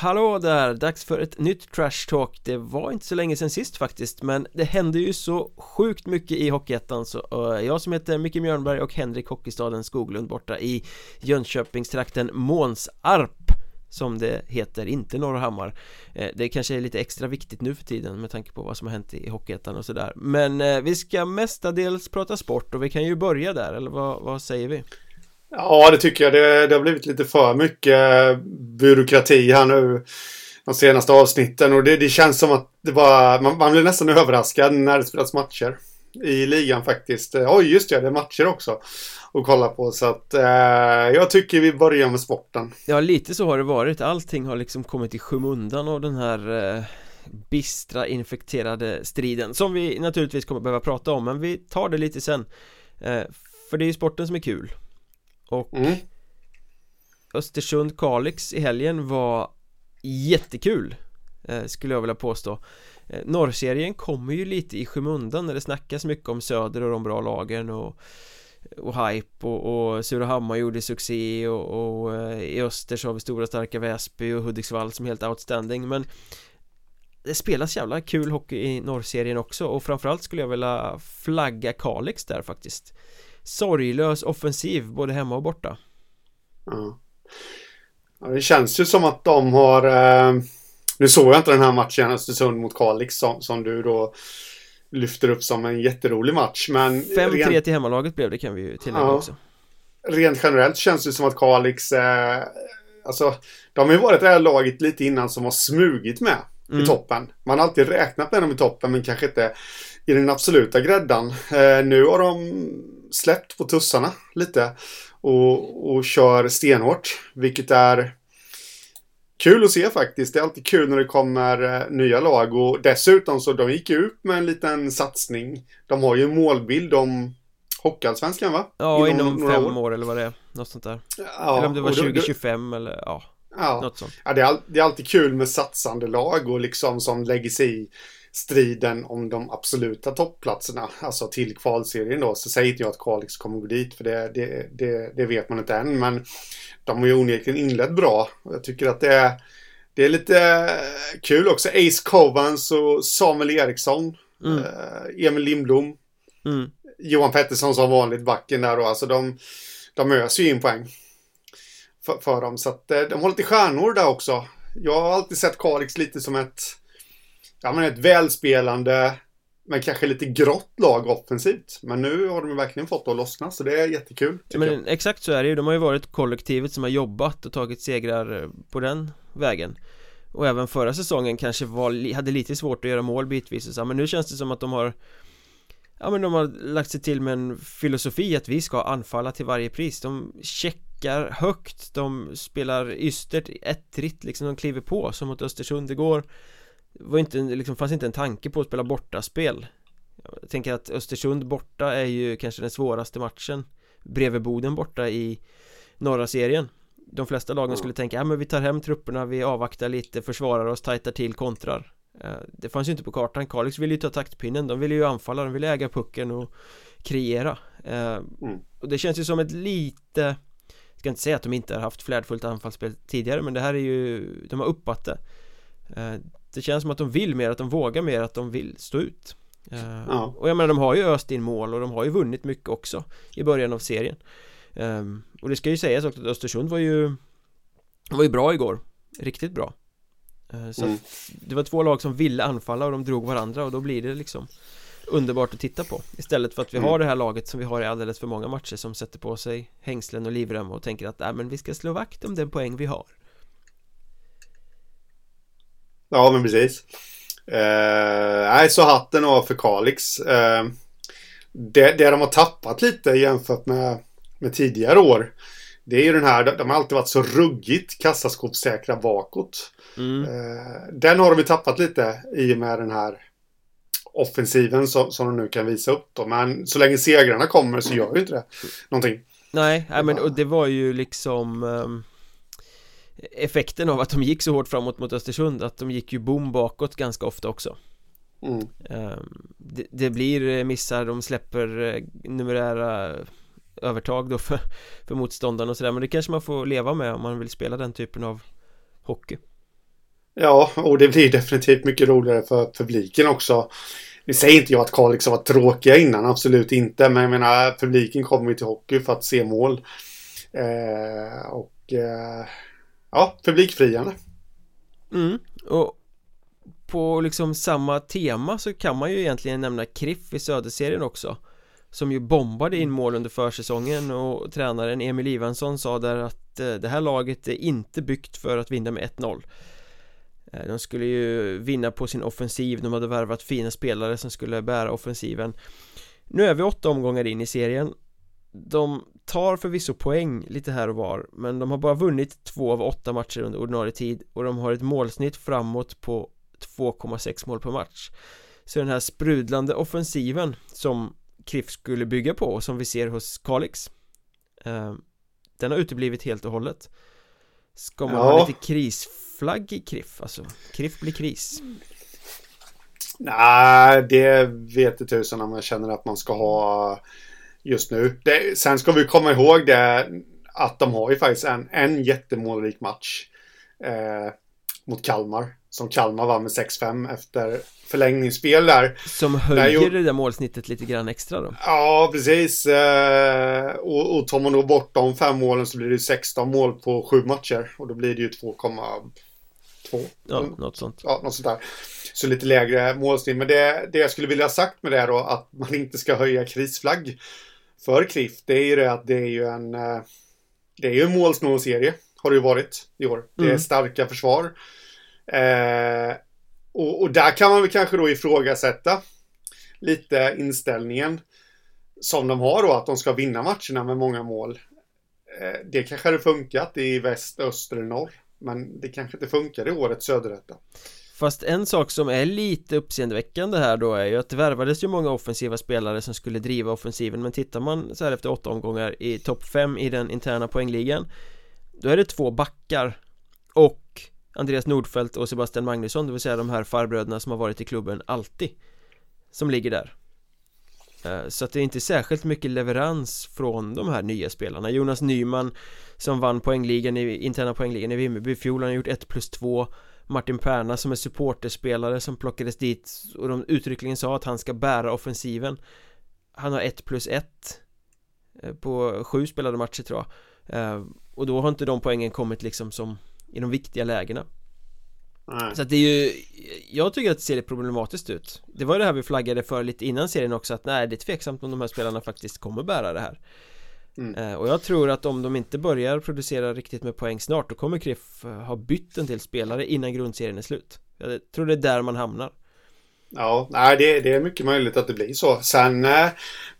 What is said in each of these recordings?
Hallå där! Dags för ett nytt Trash Talk Det var inte så länge sedan sist faktiskt Men det hände ju så sjukt mycket i Hockeyettan så Jag som heter Micke Mjörnberg och Henrik Hockeystaden Skoglund borta i Jönköpingstrakten Månsarp som det heter, inte Norrhammar eh, Det kanske är lite extra viktigt nu för tiden med tanke på vad som har hänt i Hockeyettan och sådär Men eh, vi ska mestadels prata sport och vi kan ju börja där, eller vad, vad säger vi? Ja, det tycker jag. Det, det har blivit lite för mycket byråkrati här nu de senaste avsnitten och det, det känns som att det bara, man, man blir nästan överraskad när det spelas matcher i ligan faktiskt. Oj, just det, det är matcher också att kolla på så att eh, jag tycker vi börjar med sporten. Ja, lite så har det varit. Allting har liksom kommit i skymundan av den här eh, bistra infekterade striden som vi naturligtvis kommer behöva prata om, men vi tar det lite sen. Eh, för det är ju sporten som är kul och mm. Östersund Kalix i helgen var jättekul eh, Skulle jag vilja påstå. Eh, Norrserien kommer ju lite i skymundan när det snackas mycket om Söder och de bra lagen och och hype och, och Surahammar gjorde succé och, och eh, i öster så har vi stora starka Väsby och Hudiksvall som helt outstanding. Men det spelas jävla kul hockey i norrserien också och framförallt skulle jag vilja flagga Kalix där faktiskt sorglös offensiv både hemma och borta. Ja. ja det känns ju som att de har... Eh, nu såg jag inte den här matchen Östersund mot Kalix som, som du då lyfter upp som en jätterolig match. Men 5-3 rent... till hemmalaget blev det kan vi ju tillägga ja. också. Rent generellt känns det som att Kalix... Eh, alltså, de har ju varit det här laget lite innan som har smugit med mm. i toppen. Man har alltid räknat med dem i toppen men kanske inte i den absoluta gräddan. Eh, nu har de släppt på tussarna lite och, och kör stenhårt, vilket är kul att se faktiskt. Det är alltid kul när det kommer eh, nya lag och dessutom så de gick ut med en liten satsning. De har ju en målbild om Hockeyallsvenskan va? Ja, inom, inom fem år. år. eller vad det är. Något sånt där. Ja, eller om det var 2025 eller ja. Ja, något sånt. ja det, är, det är alltid kul med satsande lag och liksom som lägger sig i striden om de absoluta toppplatserna, alltså till kvalserien då, så säger inte jag att Kalix kommer gå dit, för det, det, det, det, vet man inte än, men de har ju onekligen inlett bra. Jag tycker att det är, det är lite kul också. Ace Covans och Samuel Eriksson, mm. eh, Emil Lindblom, mm. Johan Pettersson som vanligt, backen där då, alltså de, de öser ju in poäng för, för dem, så att eh, de har lite stjärnor där också. Jag har alltid sett Kalix lite som ett ja, men ett välspelande, men kanske lite grått lag offensivt. Men nu har de verkligen fått det att lossna, så det är jättekul. Men jag. exakt så är det ju, de har ju varit kollektivet som har jobbat och tagit segrar på den vägen. Och även förra säsongen kanske var, hade lite svårt att göra mål bitvis så, men nu känns det som att de har Ja men de har lagt sig till med en filosofi att vi ska anfalla till varje pris De checkar högt De spelar ystert, ettrigt liksom De kliver på som mot Östersund igår var inte, liksom, fanns inte en tanke på att spela bortaspel. Jag tänker att Östersund borta är ju kanske den svåraste matchen Bredvid Boden borta i norra serien. De flesta lagen skulle tänka, ja men vi tar hem trupperna, vi avvaktar lite, försvarar oss, tajtar till, kontrar. Eh, Det fanns ju inte på kartan, Kalix ville ju ta taktpinnen, de ville ju anfalla, de ville äga pucken och kreera. Eh, mm. Och det känns ju som ett lite Jag ska inte säga att de inte har haft flärdfullt anfallsspel tidigare men det här är ju De har uppat det. Eh, det känns som att de vill mer, att de vågar mer, att de vill stå ut uh, ja. Och jag menar de har ju öst in mål och de har ju vunnit mycket också I början av serien um, Och det ska ju sägas också att Östersund var ju Var ju bra igår Riktigt bra uh, Så mm. det var två lag som ville anfalla och de drog varandra och då blir det liksom Underbart att titta på Istället för att vi mm. har det här laget som vi har i alldeles för många matcher som sätter på sig hängslen och livrem och tänker att äh, men vi ska slå vakt om den poäng vi har Ja, men precis. Eh, nej, så hatten av för Kalix. Eh, det, det de har tappat lite jämfört med, med tidigare år. Det är ju den här, de har alltid varit så ruggigt kassaskåpssäkra bakåt. Mm. Eh, den har de ju tappat lite i och med den här offensiven som, som de nu kan visa upp då. Men så länge segrarna kommer så gör ju inte det någonting. Nej, men och det var ju liksom um effekten av att de gick så hårt framåt mot Östersund att de gick ju bom bakåt ganska ofta också mm. Ehm, det, det, blir missar, de släpper eh, numerära övertag då för, för motståndaren och sådär men det kanske man får leva med om man vill spela den typen av hockey Ja, och det blir definitivt mycket roligare för publiken också. Nu säger inte jag att Kalix har varit tråkiga innan, absolut inte. Men jag menar, publiken kommer ju till hockey för att se mål. Eh, och eh, ja, publikfriande. Mm, och på liksom samma tema så kan man ju egentligen nämna Kriff i Söderserien också Som ju bombade in mål under försäsongen och tränaren Emil Ivansson sa där att eh, det här laget är inte byggt för att vinna med 1-0 eh, De skulle ju vinna på sin offensiv, de hade värvat fina spelare som skulle bära offensiven. Nu är vi åtta omgångar in i serien de tar förvisso poäng lite här och var Men de har bara vunnit två av åtta matcher under ordinarie tid Och de har ett målsnitt framåt på 2,6 mål per match Så den här sprudlande offensiven som Kriff skulle bygga på och som vi ser hos Kalix eh, Den har uteblivit helt och hållet Ska man ja. ha lite krisflagg i Kriff? Alltså, Kriff blir kris Nej, det vet inte tusan om jag känner att man ska ha just nu. Det, sen ska vi komma ihåg det att de har ju faktiskt en, en jättemålrik match eh, mot Kalmar. Som Kalmar vann med 6-5 efter förlängningsspel där. Som höjer där det där målsnittet lite grann extra då? Ja, precis. Eh, och, och tar man då bort de fem målen så blir det 16 mål på sju matcher. Och då blir det ju 2,2. Ja, något sånt. Ja, något sånt där. Så lite lägre målsnitt. Men det, det jag skulle vilja ha sagt med det då, att man inte ska höja krisflagg för KRIF, det är ju det att det är ju en... Eh, det är ju en målsnål serie, har det ju varit i år. Det är mm. starka försvar. Eh, och, och, där kan man väl kanske då ifrågasätta lite inställningen som de har då, att de ska vinna matcherna med många mål. Eh, det kanske hade funkat i väst, öster eller norr. Men det kanske inte funkar i årets söderrätta. Fast en sak som är lite uppseendeväckande här då är ju att det värvades ju många offensiva spelare som skulle driva offensiven men tittar man så här efter åtta omgångar i topp fem i den interna poängligan Då är det två backar och Andreas Nordfeldt och Sebastian Magnusson det vill säga de här farbröderna som har varit i klubben alltid Som ligger där. Eh, så att det är inte särskilt mycket leverans från de här nya spelarna. Jonas Nyman Som vann poängligan i, interna poängligan i Vimmerby fjol Han har gjort 1 plus 2 Martin Perna som är supporterspelare som plockades dit och de uttryckligen sa att han ska bära offensiven. Han har 1 plus 1 eh, På sju spelade matcher tror jag. Eh, Och då har inte de poängen kommit liksom som i de viktiga lägena. Nej. Så att det är ju Jag tycker att det ser problematiskt ut. Det var ju det här vi flaggade för lite innan serien också att nej det är tveksamt om de här spelarna faktiskt kommer bära det här mm. Eh, och jag tror att om de inte börjar producera riktigt med poäng snart Då kommer Kriff eh, ha bytt en till spelare innan grundserien är slut Jag tror det är där man hamnar Ja, nej det, det är mycket möjligt att det blir så Sen eh,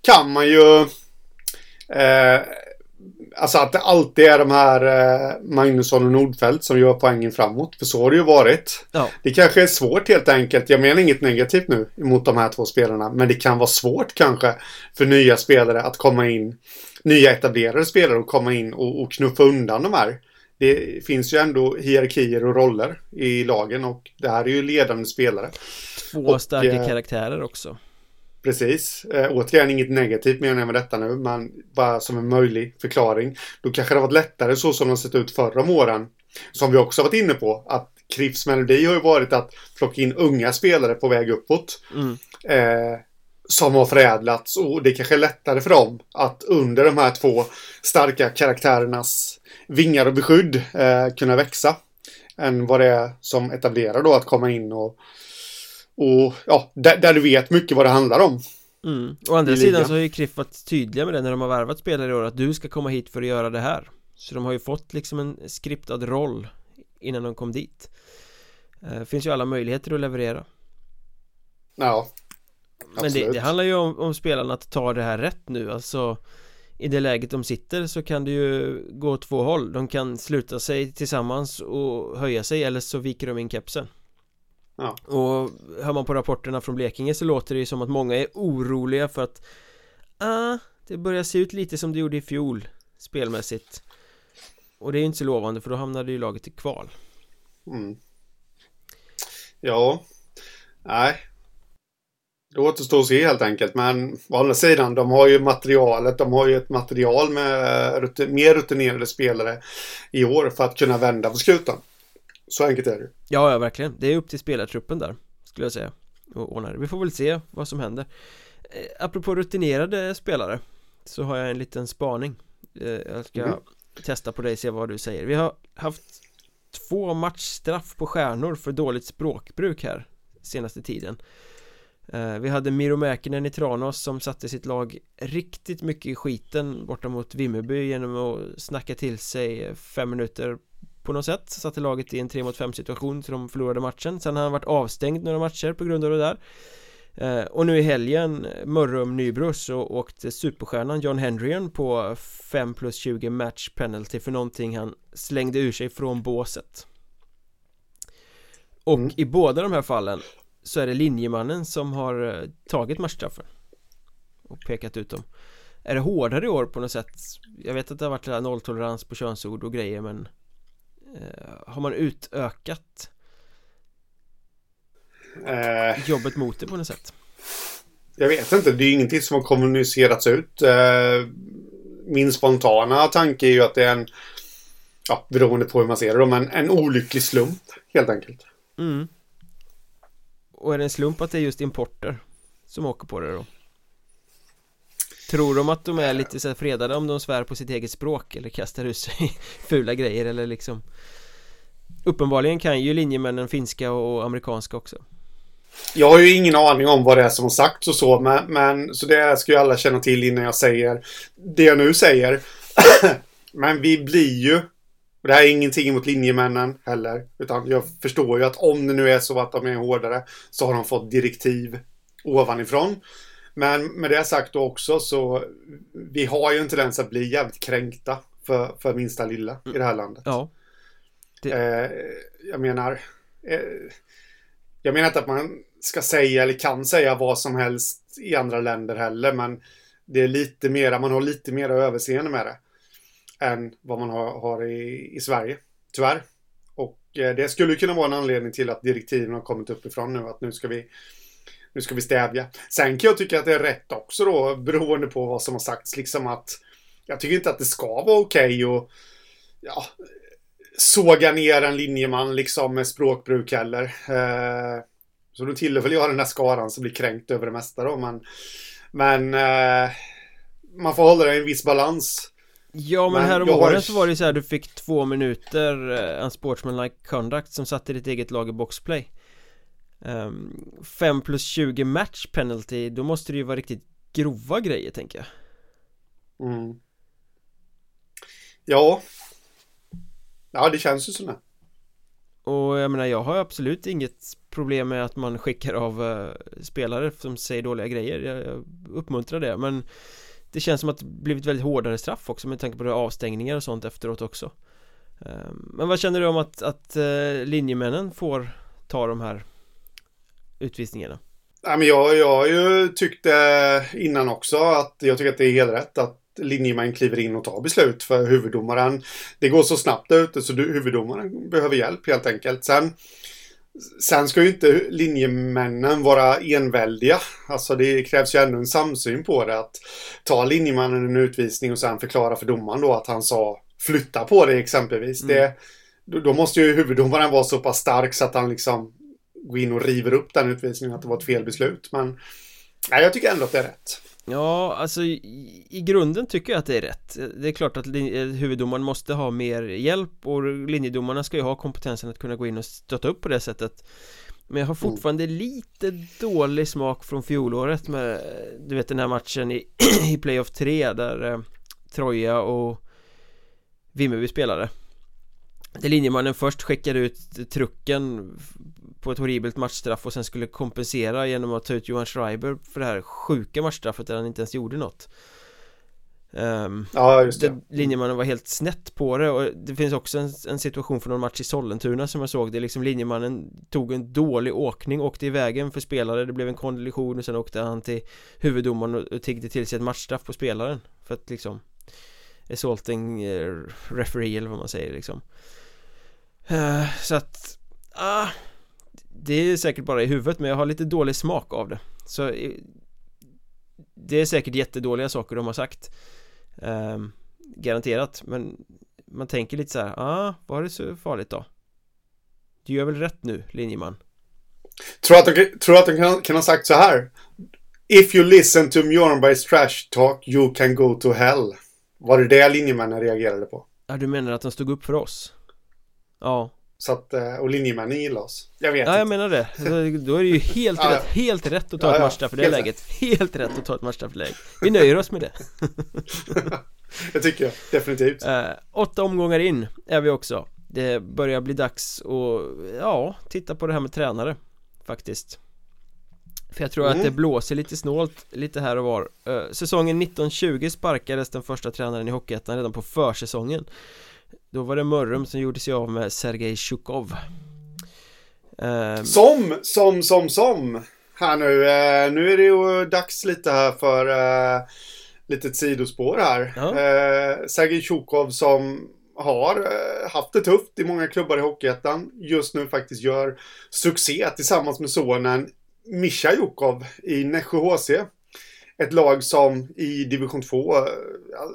kan man ju eh, Alltså att det alltid är de här eh, Magnusson och Nordfeldt som gör poängen framåt. För så har det ju varit. Ja. Det kanske är svårt helt enkelt. Jag menar inget negativt nu mot de här två spelarna. Men det kan vara svårt kanske för nya spelare att komma in. Nya etablerade spelare att komma in och, och knuffa undan de här. Det finns ju ändå hierarkier och roller i lagen och det här är ju ledande spelare. Två och, starka eh, karaktärer också. Precis. Eh, återigen inget negativt menar jag med detta nu, men bara som en möjlig förklaring. Då kanske det varit lättare så som de sett ut förra om åren. Som vi också varit inne på, att Kriffs melodi har ju varit att plocka in unga spelare på väg uppåt. Mm. Eh, som har förädlats och det kanske är lättare för dem att under de här två starka karaktärernas vingar och beskydd eh, kunna växa. Än vad det är som etablerar då att komma in och och ja, där, där, du vet mycket vad det handlar om. Mm. Å andra sidan så har ju Kriff varit tydliga med det när de har värvat spelare i år att du ska komma hit för att göra det här. Så de har ju fått liksom en skriptad roll innan de kom dit. Det eh, finns ju alla möjligheter att leverera. Ja Men det, det, handlar ju om, om spelarna att ta det här rätt nu. Alltså i det läget de sitter så kan det ju gå åt två håll. De kan sluta sig tillsammans och höja sig eller så viker de in kepsen. Ja. Och hör man på rapporterna från Blekinge så låter det ju som att många är oroliga för att ah, det börjar se ut lite som det gjorde i fjol spelmässigt. Och det är ju inte så lovande för då hamnade ju laget i kval. Mm. Ja. Nej Det återstår att se helt enkelt men å andra sidan de har ju materialet de har ju ett material med rutin, mer rutinerade spelare i år för att kunna vända på skutan. Så enkelt är det Ja, ja verkligen. Det är upp till spelartruppen där Skulle jag säga Och ordna det Vi får väl se vad som händer. Eh, Apropå rutinerade spelare Så har jag en liten spaning. Eh, Jag ska mm. testa på dig se vad du säger. Vi har haft Två matchstraff på stjärnor för dåligt språkbruk här Senaste tiden. eh, Vi hade Miro Mäkinen i Tranås som satte sitt lag riktigt mycket i skiten borta mot Vimmerby genom att snacka till sig fem minuter på något sätt. Satte laget i en 3 mot 5 situation så de förlorade matchen. Sen har han varit avstängd några matcher på grund av det där. Eh, Och nu i helgen Mörrum Nybro så åkte superstjärnan John Hendrien på 5 plus 20 match penalty för någonting han slängde ur sig från båset. Och mm. i båda de här fallen så är det linjemannen som har eh, tagit matchstraffen och pekat ut dem Är det hårdare i år på något sätt? Jag vet att det har varit nolltolerans på könsord och grejer men Eh, har man utökat eh, jobbet mot det på något sätt? Jag vet inte, det är ingenting som har kommunicerats ut. Eh, min spontana tanke är ju att det är en, ja, beroende på hur man ser det, men en olycklig slump helt enkelt. Mm. Och är det en slump att det är just importer som åker på det då? Tror de att de är lite så fredade om de svär på sitt eget språk eller kastar ut sig fula grejer eller liksom? Uppenbarligen kan ju linjemännen finska och amerikanska också. Jag har ju ingen aning om vad det är som har sagts och så men, men så det ska ju alla känna till innan jag säger det jag nu säger. Men vi blir ju och det här är ingenting emot linjemännen heller. Utan jag förstår ju att om det nu är så att de är hårdare så har de fått direktiv ovanifrån. Men med det sagt då också så vi har ju en tendens att bli jävligt kränkta för, för minsta lilla i det här landet. Ja. Det... Eh, jag menar eh, jag menar inte att man ska säga eller kan säga vad som helst i andra länder heller men det är lite mera, man har lite mera överseende med det än vad man har, har i, i Sverige. Tyvärr. Och eh, det skulle kunna vara en anledning till att direktiven har kommit uppifrån nu att nu ska vi nu ska vi stävja. Sen kan jag tycka att det är rätt också då, beroende på vad som har sagts, liksom att jag tycker inte att det ska vara okej okay att ja, såga ner en linjeman liksom med språkbruk heller. Eh, så då tillhör väl jag den där skaran som blir kränkt över det mesta då, men, men eh, man får hålla det i en viss balans. Ja men, men här om åren har... så var det så här du fick två minuter eh, en sportsmanlike conduct som satte ditt eget lag i boxplay. 5 um, plus 20 match penalty, då måste det ju vara riktigt grova grejer tänker jag. Mm. Ja. Ja, det känns ju som det. Och jag menar, jag har absolut inget problem med att man skickar av uh, spelare som säger dåliga grejer. Jag, jag, uppmuntrar det, men det känns som att det blivit väldigt hårdare straff också med tanke på det avstängningar och sånt efteråt också ehm, Men vad känner du om att, att eh, linjemännen får ta de här utvisningarna? Men jag, jag har ju tyckt det innan också att jag tycker att det är helt rätt att linjemän kliver in och tar beslut för huvuddomaren. Det går så snabbt där ute så du, huvuddomaren behöver hjälp helt enkelt. Sen, sen ska ju inte linjemännen vara enväldiga. Alltså det krävs ju ändå en samsyn på det. Att ta linjemannen en utvisning och sen förklara för domaren då att han sa flytta på det exempelvis. Mm. Det, då, måste ju huvuddomaren vara så pass stark så att han liksom gå in och river upp den utvisningen att det var ett felbeslut. Men nej, jag tycker ändå att det är rätt. Ja, alltså i, i grunden tycker jag att det är rätt Det är klart att huvuddomaren måste ha mer hjälp och linjedomarna ska ju ha kompetensen att kunna gå in och stötta upp på det sättet Men jag har mm. fortfarande mm. lite dålig smak från fjolåret med Du vet den här matchen i, i playoff 3 där eh, Troja och Vimmerby spelade Där linjemannen först skickade ut trucken på ett horribelt matchstraff och sen skulle kompensera genom att ta ut Johan Schreiber för det här sjuka matchstraffet där han inte ens gjorde något. Um, Ja, just det. Linjemannen var helt snett på det och det finns också en, en situation för någon match i Sollentuna som jag såg. Det liksom linjemannen tog en dålig åkning, åkte i vägen för spelare, det blev en kollision och sen åkte han till huvuddomaren och, tiggde till sig ett matchstraff på spelaren för att liksom assaulting uh, referee eller vad man säger liksom så att ah, det är säkert bara i huvudet men jag har lite dålig smak av det Så eh, Det är säkert jättedåliga saker de har sagt um, Garanterat men Man tänker lite så här, ah, var det så farligt då? Du gör väl rätt nu, linjeman? Tror att de, tror att de kan, kan ha sagt så här. If you listen to Mjörnbergs trash talk you can go to hell. Var det det linjemännen reagerade på? Ja, du menar att de stod upp för oss? Ja. Så att, eh, och linjemännen gillar oss. Jag vet Ja, jag inte. menar det. Då är det ju helt rätt, helt rätt att ta ja, ett matchstraff i det läget. Helt rätt att ta ett matchstraff i läget. Vi nöjer oss med det. Det tycker jag, definitivt. Eh, Åtta omgångar in är vi också. Det börjar bli dags att, ja, titta på det här med tränare Faktiskt. För jag tror mm. att det blåser lite snålt lite här och var. Uh, Säsongen 1920 sparkades den första tränaren i Hockeyettan redan på försäsongen Då var det Mörrum som gjorde sig av med Sergej Tjukov uh, Som, som, som, som Här nu, uh, nu är det ju dags lite här för uh, Litet sidospår här ja. uh, Sergej Tjukov som har haft det tufft i många klubbar i Hockeyettan just nu faktiskt gör succé tillsammans med sonen Mischa Jokov i Nässjö HC. Ett lag som i division 2,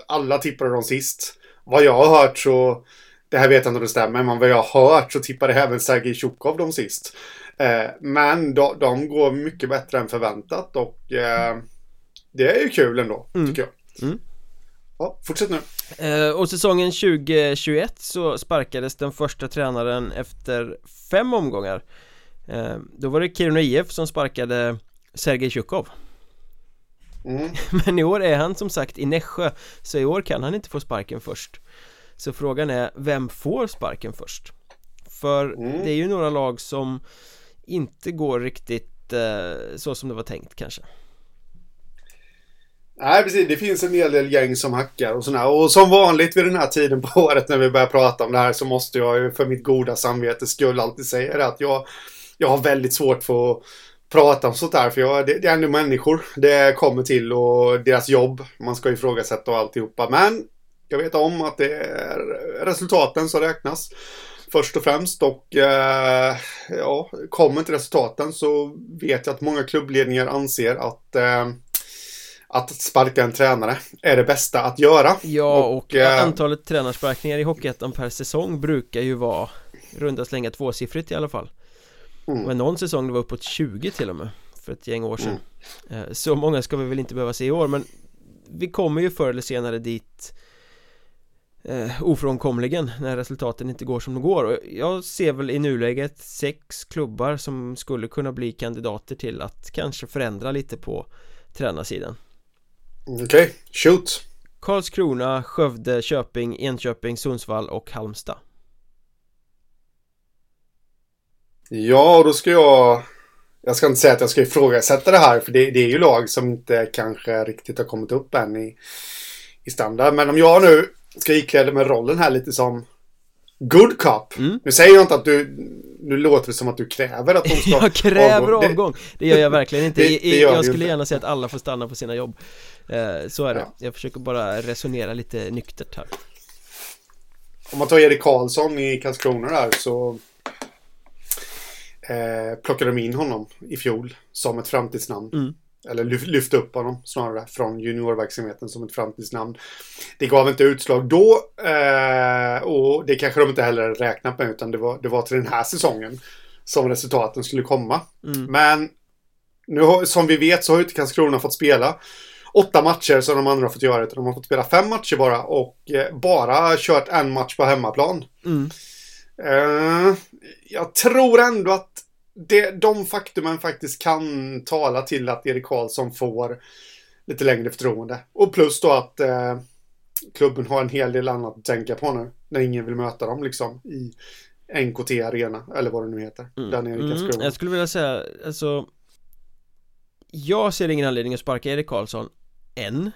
alla tippade dem sist. Vad jag har hört så, det här vet jag inte om det stämmer, men vad jag har hört så tippade även Sergej Tjukov dem sist. Eh, men de, de, går mycket bättre än förväntat och eh, det är ju kul ändå, mm. tycker jag. Mm. Ja, fortsätt nu. Eh, och säsongen 2021 så sparkades den första tränaren efter fem omgångar Eh, då var det Kiruna IF som sparkade Sergej Tjukov mm. Men i år är han som sagt i Nässjö Så i år kan han inte få sparken först Så frågan är, vem får sparken först? För mm. det är ju några lag som inte går riktigt eh, så som det var tänkt kanske Nej, precis. Det finns en hel del gäng som hackar och sådär. Och som vanligt vid den här tiden på året när vi börjar prata om det här så måste jag ju för mitt goda samvetes skull alltid säga det att jag jag har väldigt svårt för att prata om sånt där. För jag, det, det är ändå människor det kommer till och deras jobb. Man ska ifrågasätta och alltihopa. Men jag vet om att det är resultaten som räknas först och främst och eh, ja, kommer inte resultaten så vet jag att många klubbledningar anser att eh, att sparka en tränare är det bästa att göra. Ja, och, och eh, antalet tränarsparkningar i Hockeyettan per säsong brukar ju vara runda slänga tvåsiffrigt i alla fall. Mm. Men någon säsong det var uppåt 20 till och med För ett gäng år sedan mm. Så många ska vi väl inte behöva se i år men Vi kommer ju förr eller senare dit eh, Ofrånkomligen när resultaten inte går som de går och jag ser väl i nuläget sex klubbar som skulle kunna bli kandidater till att kanske förändra lite på tränarsidan Okej, okay. shoot Karlskrona, Skövde, Köping, Enköping, Sundsvall och Halmstad Ja, då ska jag... Jag ska inte säga att jag ska ifrågasätta det här, för det, det är ju lag som inte kanske riktigt har kommit upp än i, i standard. Men om jag nu ska ikläda mig rollen här lite som good cop. Mm. Nu säger jag inte att du... Nu låter det som att du kräver att de ska Jag kräver avgång. avgång. Det gör jag verkligen inte. det, det jag skulle gärna säga att alla får stanna på sina jobb. Eh, så är det. Ja. Jag försöker bara resonera lite nyktert här. Om man tar Erik Karlsson i Karlskrona där så eh, plockade de in honom i fjol som ett framtidsnamn. Mm. Eller lyfte upp honom snarare från juniorverksamheten som ett framtidsnamn. Det gav inte utslag då eh, och det kanske de inte heller räknat med utan det var, det var till den här säsongen som resultaten skulle komma. Mm. Men nu som vi vet så har ju inte Karlskrona fått spela åtta matcher som de andra har fått göra utan de har fått spela fem matcher bara och eh, bara kört en match på hemmaplan. Mm. Uh, jag tror ändå att det, de faktumen faktiskt kan tala till att Erik Karlsson får lite längre förtroende. Och plus då att uh, klubben har en hel del annat att tänka på nu. När ingen vill möta dem liksom i NKT Arena, eller vad det nu heter. Mm. Där nere i Mm, jag skulle vilja säga, alltså Jag ser ingen anledning att sparka Erik Karlsson än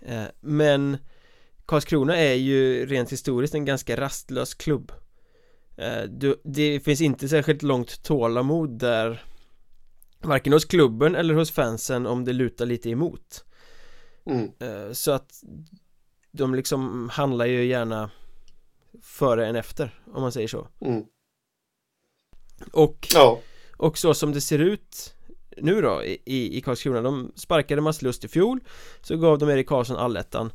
eh, Men Karlskrona är ju rent historiskt en ganska rastlös klubb Eh, du, det finns inte särskilt långt tålamod där Varken hos klubben eller hos fansen om det lutar lite emot mm. Eh, så att De liksom handlar ju gärna Före än efter om man säger så mm. Och ja. Och så som det ser ut Nu då i, i Karlskrona De sparkade Mats Lust i fjol Så gav de Erik Karlsson allettan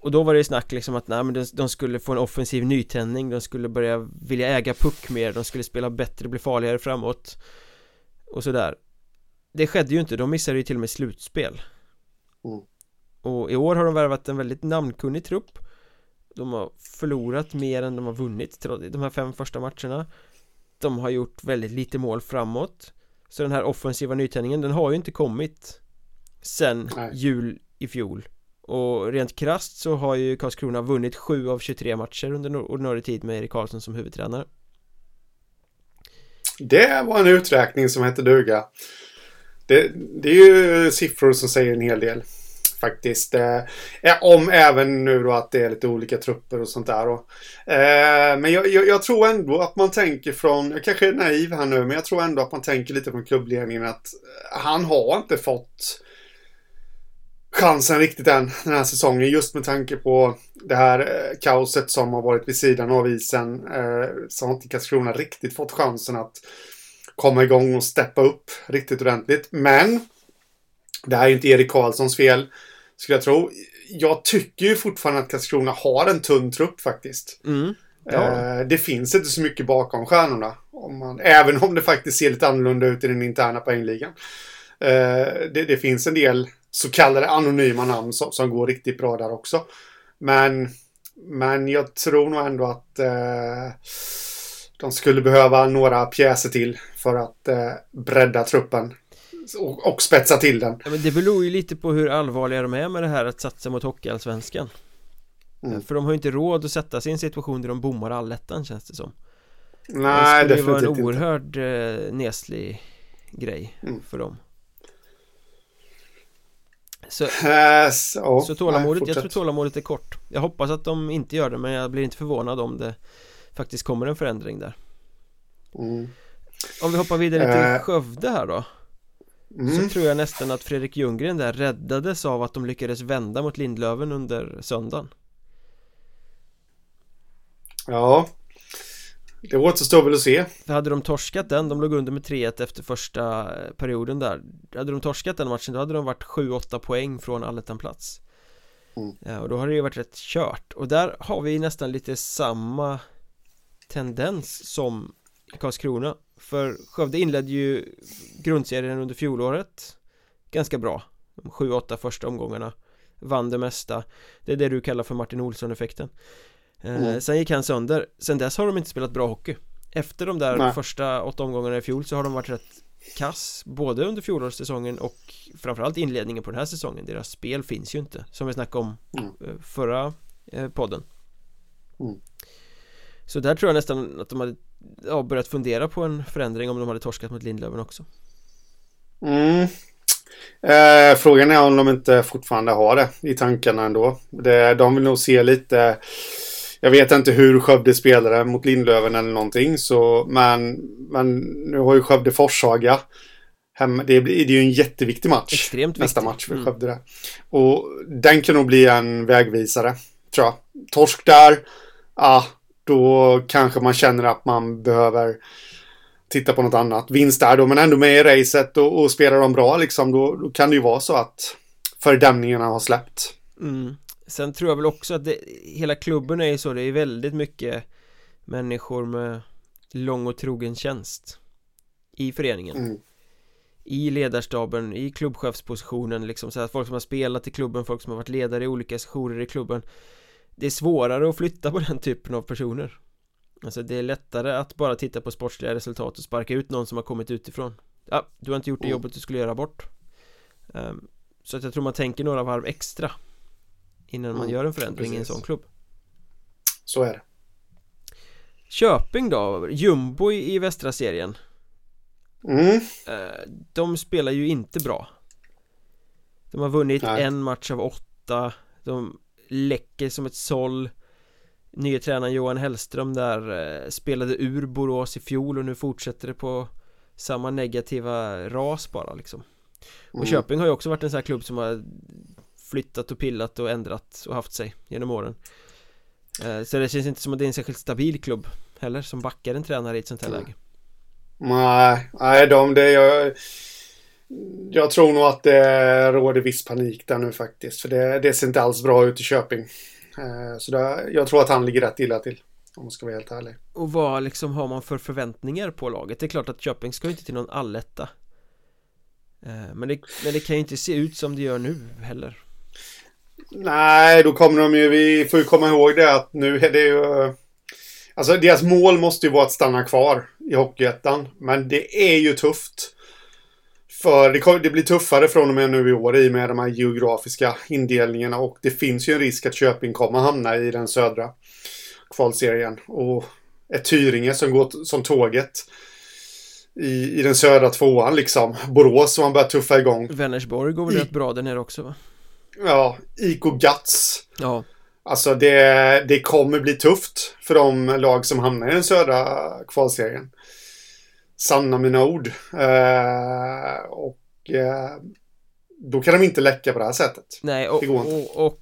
och då var det ju snack liksom att nej, men de, de skulle få en offensiv nytändning De skulle börja vilja äga puck mer De skulle spela bättre, bli farligare framåt. Och sådär. Det skedde ju inte, de missade ju till och med slutspel. Mm. Och i år har de värvat en väldigt namnkunnig trupp. De har förlorat mer än de har vunnit de här fem första matcherna. De har gjort väldigt lite mål framåt. Så den här offensiva nytändningen, den har ju inte kommit Sen Nej. jul i fjol och rent krasst så har ju Karlskrona vunnit 7 av 23 matcher under ordinarie tid med Erik Karlsson som huvudtränare Det var en uträkning som hette duga. Det, det är ju siffror som säger en hel del. Faktiskt. Eh, om även nu då att det är lite olika trupper och sånt där. Och, eh, men jag, jag, jag, tror ändå att man tänker från, jag kanske är naiv här nu, men jag tror ändå att man tänker lite från klubbledningen att han har inte fått chansen riktigt än den här säsongen. Just med tanke på det här eh, kaoset som har varit vid sidan av isen. Eh, så har inte Karlskrona riktigt fått chansen att komma igång och steppa upp riktigt ordentligt. Men det här är ju inte Erik Karlssons fel, skulle jag tro. Jag tycker ju fortfarande att Karlskrona har en tunn trupp faktiskt. mm. ja. eh, det finns inte så mycket bakom stjärnorna. Om man, även om det faktiskt ser lite annorlunda ut i den interna poängligan. Det, det, finns en del så kallade anonyma namn som, som, går riktigt bra där också. Men, men jag tror nog ändå att eh, de skulle behöva några pjäser till för att eh, bredda truppen. Och, och, spetsa till den. Ja, men det beror ju lite på hur allvarliga de är med det här att satsa mot Hockeyallsvenskan. Mm. För de har ju inte råd att sätta sig i en situation där de bommar allettan känns det som. Nej, det skulle vara en oerhörd eh, neslig grej mm. för dem. Så, yes, oh, så tålamodet, nej, jag tror tålamodet är kort. Jag hoppas att de inte gör det men jag blir inte förvånad om det faktiskt kommer en förändring där. Mm. Om vi hoppar vidare till uh, Skövde här då. Mm. Så tror jag nästan att Fredrik Ljunggren där räddades av att de lyckades vända mot Lindlöven under söndagen. Ja det återstår väl att se. För hade de torskat den, de låg under med 3-1 efter första eh, perioden där. Hade de torskat den matchen då hade de varit 7-8 poäng från allettan-plats mm. ja, Och då har det ju varit rätt kört. Och där har vi nästan lite samma tendens som Karlskrona. För Skövde inledde ju grundserien under fjolåret Ganska bra. De 7-8 första omgångarna Vann det mesta. Det är det du kallar för Martin Olsson-effekten. Eh, mm. Sen gick han sönder Sen dess har de inte spelat bra hockey Efter de där Nej. första åtta omgångarna i fjol så har de varit rätt kass Både under fjolårssäsongen och framförallt inledningen på den här säsongen Deras spel finns ju inte Som vi snackade om mm. Eh, förra eh, podden mm. Så där tror jag nästan att de hade ja, börjat fundera på en förändring om de hade torskat mot Lindlöven också Mm Eh, frågan är om de inte fortfarande har det i tankarna ändå. Det, de vill nog se lite jag vet inte hur Skövde spelade mot Lindlöven eller någonting. Så, men, men nu har ju Skövde Forshaga. Hem, det, det är ju en jätteviktig match. Extremt nästa match för mm. Skövde. Där. Och den kan nog bli en vägvisare. Tror jag. Torsk där. Ah, då kanske man känner att man behöver titta på något annat. Vinst där då, men ändå med i racet och, och spelar de bra liksom. Då, då kan det ju vara så att fördämningarna har släppt. Mm. Sen tror jag väl också att det, hela klubben är ju så, det är väldigt mycket människor med lång och trogen tjänst i föreningen. Mm. i ledarstaben, i klubbchefspositionen liksom så att folk som har spelat i klubben, folk som har varit ledare i olika sessioner i klubben. Det är svårare att flytta på den typen av personer. Alltså det är lättare att bara titta på sportsliga resultat och sparka ut någon som har kommit utifrån. Ja, du har inte gjort det mm. jobbet du skulle göra bort. Um, så att jag tror man tänker några varv extra Innan man mm, gör en förändring precis. i en sån klubb. Så är det. Köping då, jumbo i västra serien. Mm. Eh, de spelar ju inte bra. De har vunnit Nej. en match av åtta. De läcker som ett såll. Nye tränaren Johan Hellström där eh, spelade ur Borås i fjol och nu fortsätter det på samma negativa ras bara liksom. Och mm. Köping har ju också varit en sån här klubb som har flyttat och pillat och ändrat och haft sig genom åren eh, Så det känns inte som att det är en särskilt stabil klubb heller som backar en tränare i ett sånt här läge Nej, nej de, det jag Jag tror nog att det råder viss panik där nu faktiskt. För det, det ser inte alls bra ut i Köping. Eh, så det, jag tror att han ligger rätt illa till. Om man ska vara helt ärlig. Och vad liksom har man för förväntningar på laget? Det är klart att Köping ska inte till någon alletta eh, men det, men det kan ju inte se ut som det gör nu heller Nej, då kommer de ju, vi får ju komma ihåg det att nu är det ju Alltså deras mål måste ju vara att stanna kvar i Hockeyettan. Men det är ju tufft. För det, det, blir tuffare från och med nu i år i och med de här geografiska indelningarna och det finns ju en risk att Köping kommer hamna i den södra kvalserien. Och ett Tyringe som går som tåget i, i den södra tvåan liksom. Borås som man börjar tuffa igång. Vänersborg går väl rätt bra där nere också va? Ja, IK Guts. Ja. Alltså det, det kommer bli tufft för de lag som hamnar i den södra kvalserien. Sanna mina ord. Eh, och eh, då kan de inte läcka på det här sättet. Nej, och, och, och,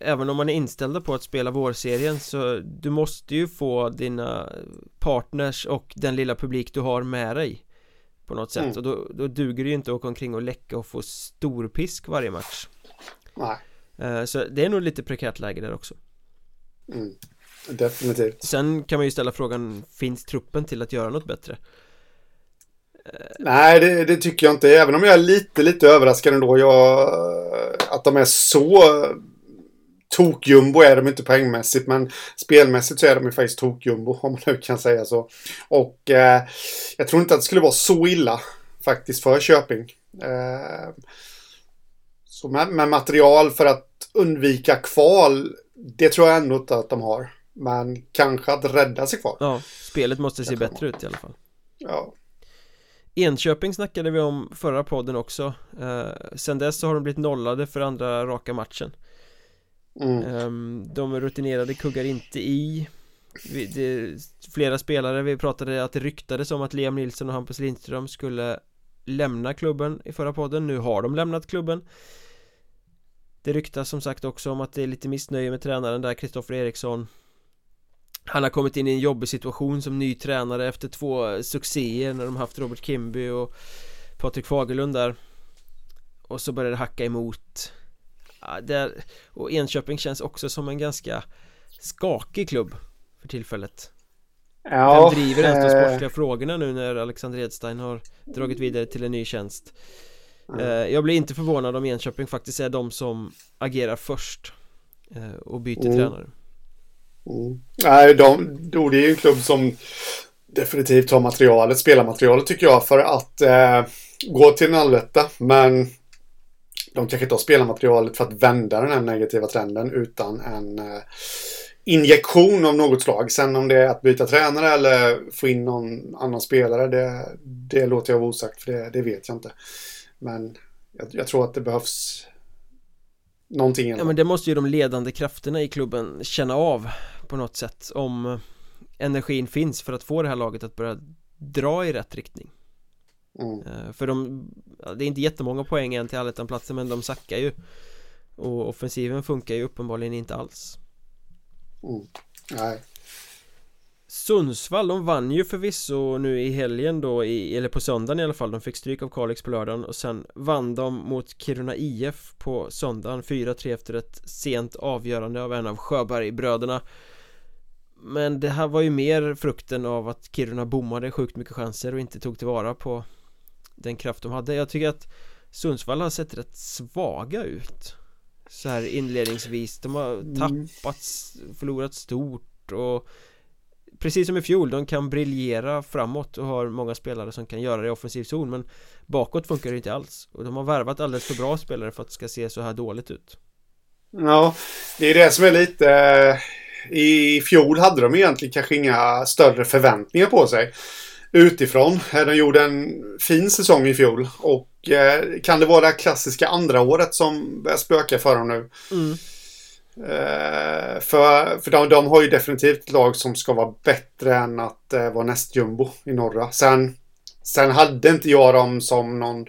även om man är inställda på att spela vårserien så du måste ju få dina partners och den lilla publik du har med dig på något sätt mm. och då, då duger det ju inte att åka omkring och läcka och få storpisk varje match. Nej. Eh, så det är nog lite prekärt läge där också mm, Definitivt Sen kan man ju ställa frågan Finns truppen till att göra något bättre? Nej, det, det, tycker jag inte. Även om jag är lite, lite överraskad ändå. Jag, att de är så tokjumbo är de inte poängmässigt. Men spelmässigt så är de ju faktiskt tokjumbo. Om man nu kan säga så. Och eh, jag tror inte att det skulle vara så illa faktiskt för Köping. Eh, så med, med, material för att undvika kval, det tror jag ändå inte att de har. Men kanske att rädda sig kvar. Ja, spelet måste se bättre ut i alla fall. Ja. Enköping snackade vi om förra podden också eh, Sen dess så har de blivit nollade för andra raka matchen mm. eh, De rutinerade kuggar inte i vi, det, Flera spelare, vi pratade att det ryktades om att Liam Nilsson och Hampus Lindström skulle lämna klubben i förra podden Nu har de lämnat klubben det ryktas som sagt också om att det är lite missnöje med tränaren där, Kristoffer Eriksson. Han har kommit in i en jobbig situation som ny tränare efter två succéer när de haft Robert Kimby och Patrik Fagerlund där. Och så börjar det hacka emot. Ja, där, Och Enköping känns också som en ganska skakig klubb för tillfället. Ja, Vem driver ens de sportsliga eh... frågorna nu när Alexander Edstein har dragit vidare till en ny tjänst Mm. Jag blir inte förvånad om Enköping faktiskt är de som agerar först eh, och byter mm. tränare. Mm. Nej, de, då det är ju en klubb som definitivt har materialet, spelarmaterialet tycker jag, för att eh, gå till en alletta. Men de kanske inte har spelarmaterialet för att vända den här negativa trenden utan en eh, injektion av något slag. Sen om det är att byta tränare eller få in någon annan spelare, det, det låter jag vara osagt för det, det vet jag inte. Men jag, jag tror att det behövs någonting Ja men det måste ju de ledande krafterna i klubben känna av på något sätt om energin finns för att få det här laget att börja dra i rätt riktning. Mm. Eh, för de, det är inte jättemånga poäng än till allettan-platsen men de sackar ju. Och offensiven funkar ju uppenbarligen inte alls. Mm. Nej Sundsvall, de vann ju förvisso nu i helgen då, i, eller på söndagen i alla fall. De fick stryk av Kalix på lördagen och sen vann de mot Kiruna IF på söndagen 4-3 efter ett sent avgörande av en av Sjöbergbröderna. Men det här var ju mer frukten av att Kiruna bommade sjukt mycket chanser och inte tog tillvara på den kraft de hade. Jag tycker att Sundsvall har sett rätt svaga ut Så här inledningsvis, de har mm. tappat, förlorat stort och precis som i fjol, de kan briljera framåt och har många spelare som kan göra det i offensiv zon men bakåt funkar det inte alls och de har värvat alldeles för bra spelare för att det ska se så här dåligt ut. Ja, det är det som är lite... Eh, I fjol hade de egentligen kanske inga större förväntningar på sig utifrån. De gjorde en fin säsong i fjol och eh, kan det vara det klassiska andra året som börjar spöka för dem nu? Mm. Uh, för för de, de, har ju definitivt ett lag som ska vara bättre än att uh, vara nästjumbo i norra. Sen, sen hade inte jag dem som någon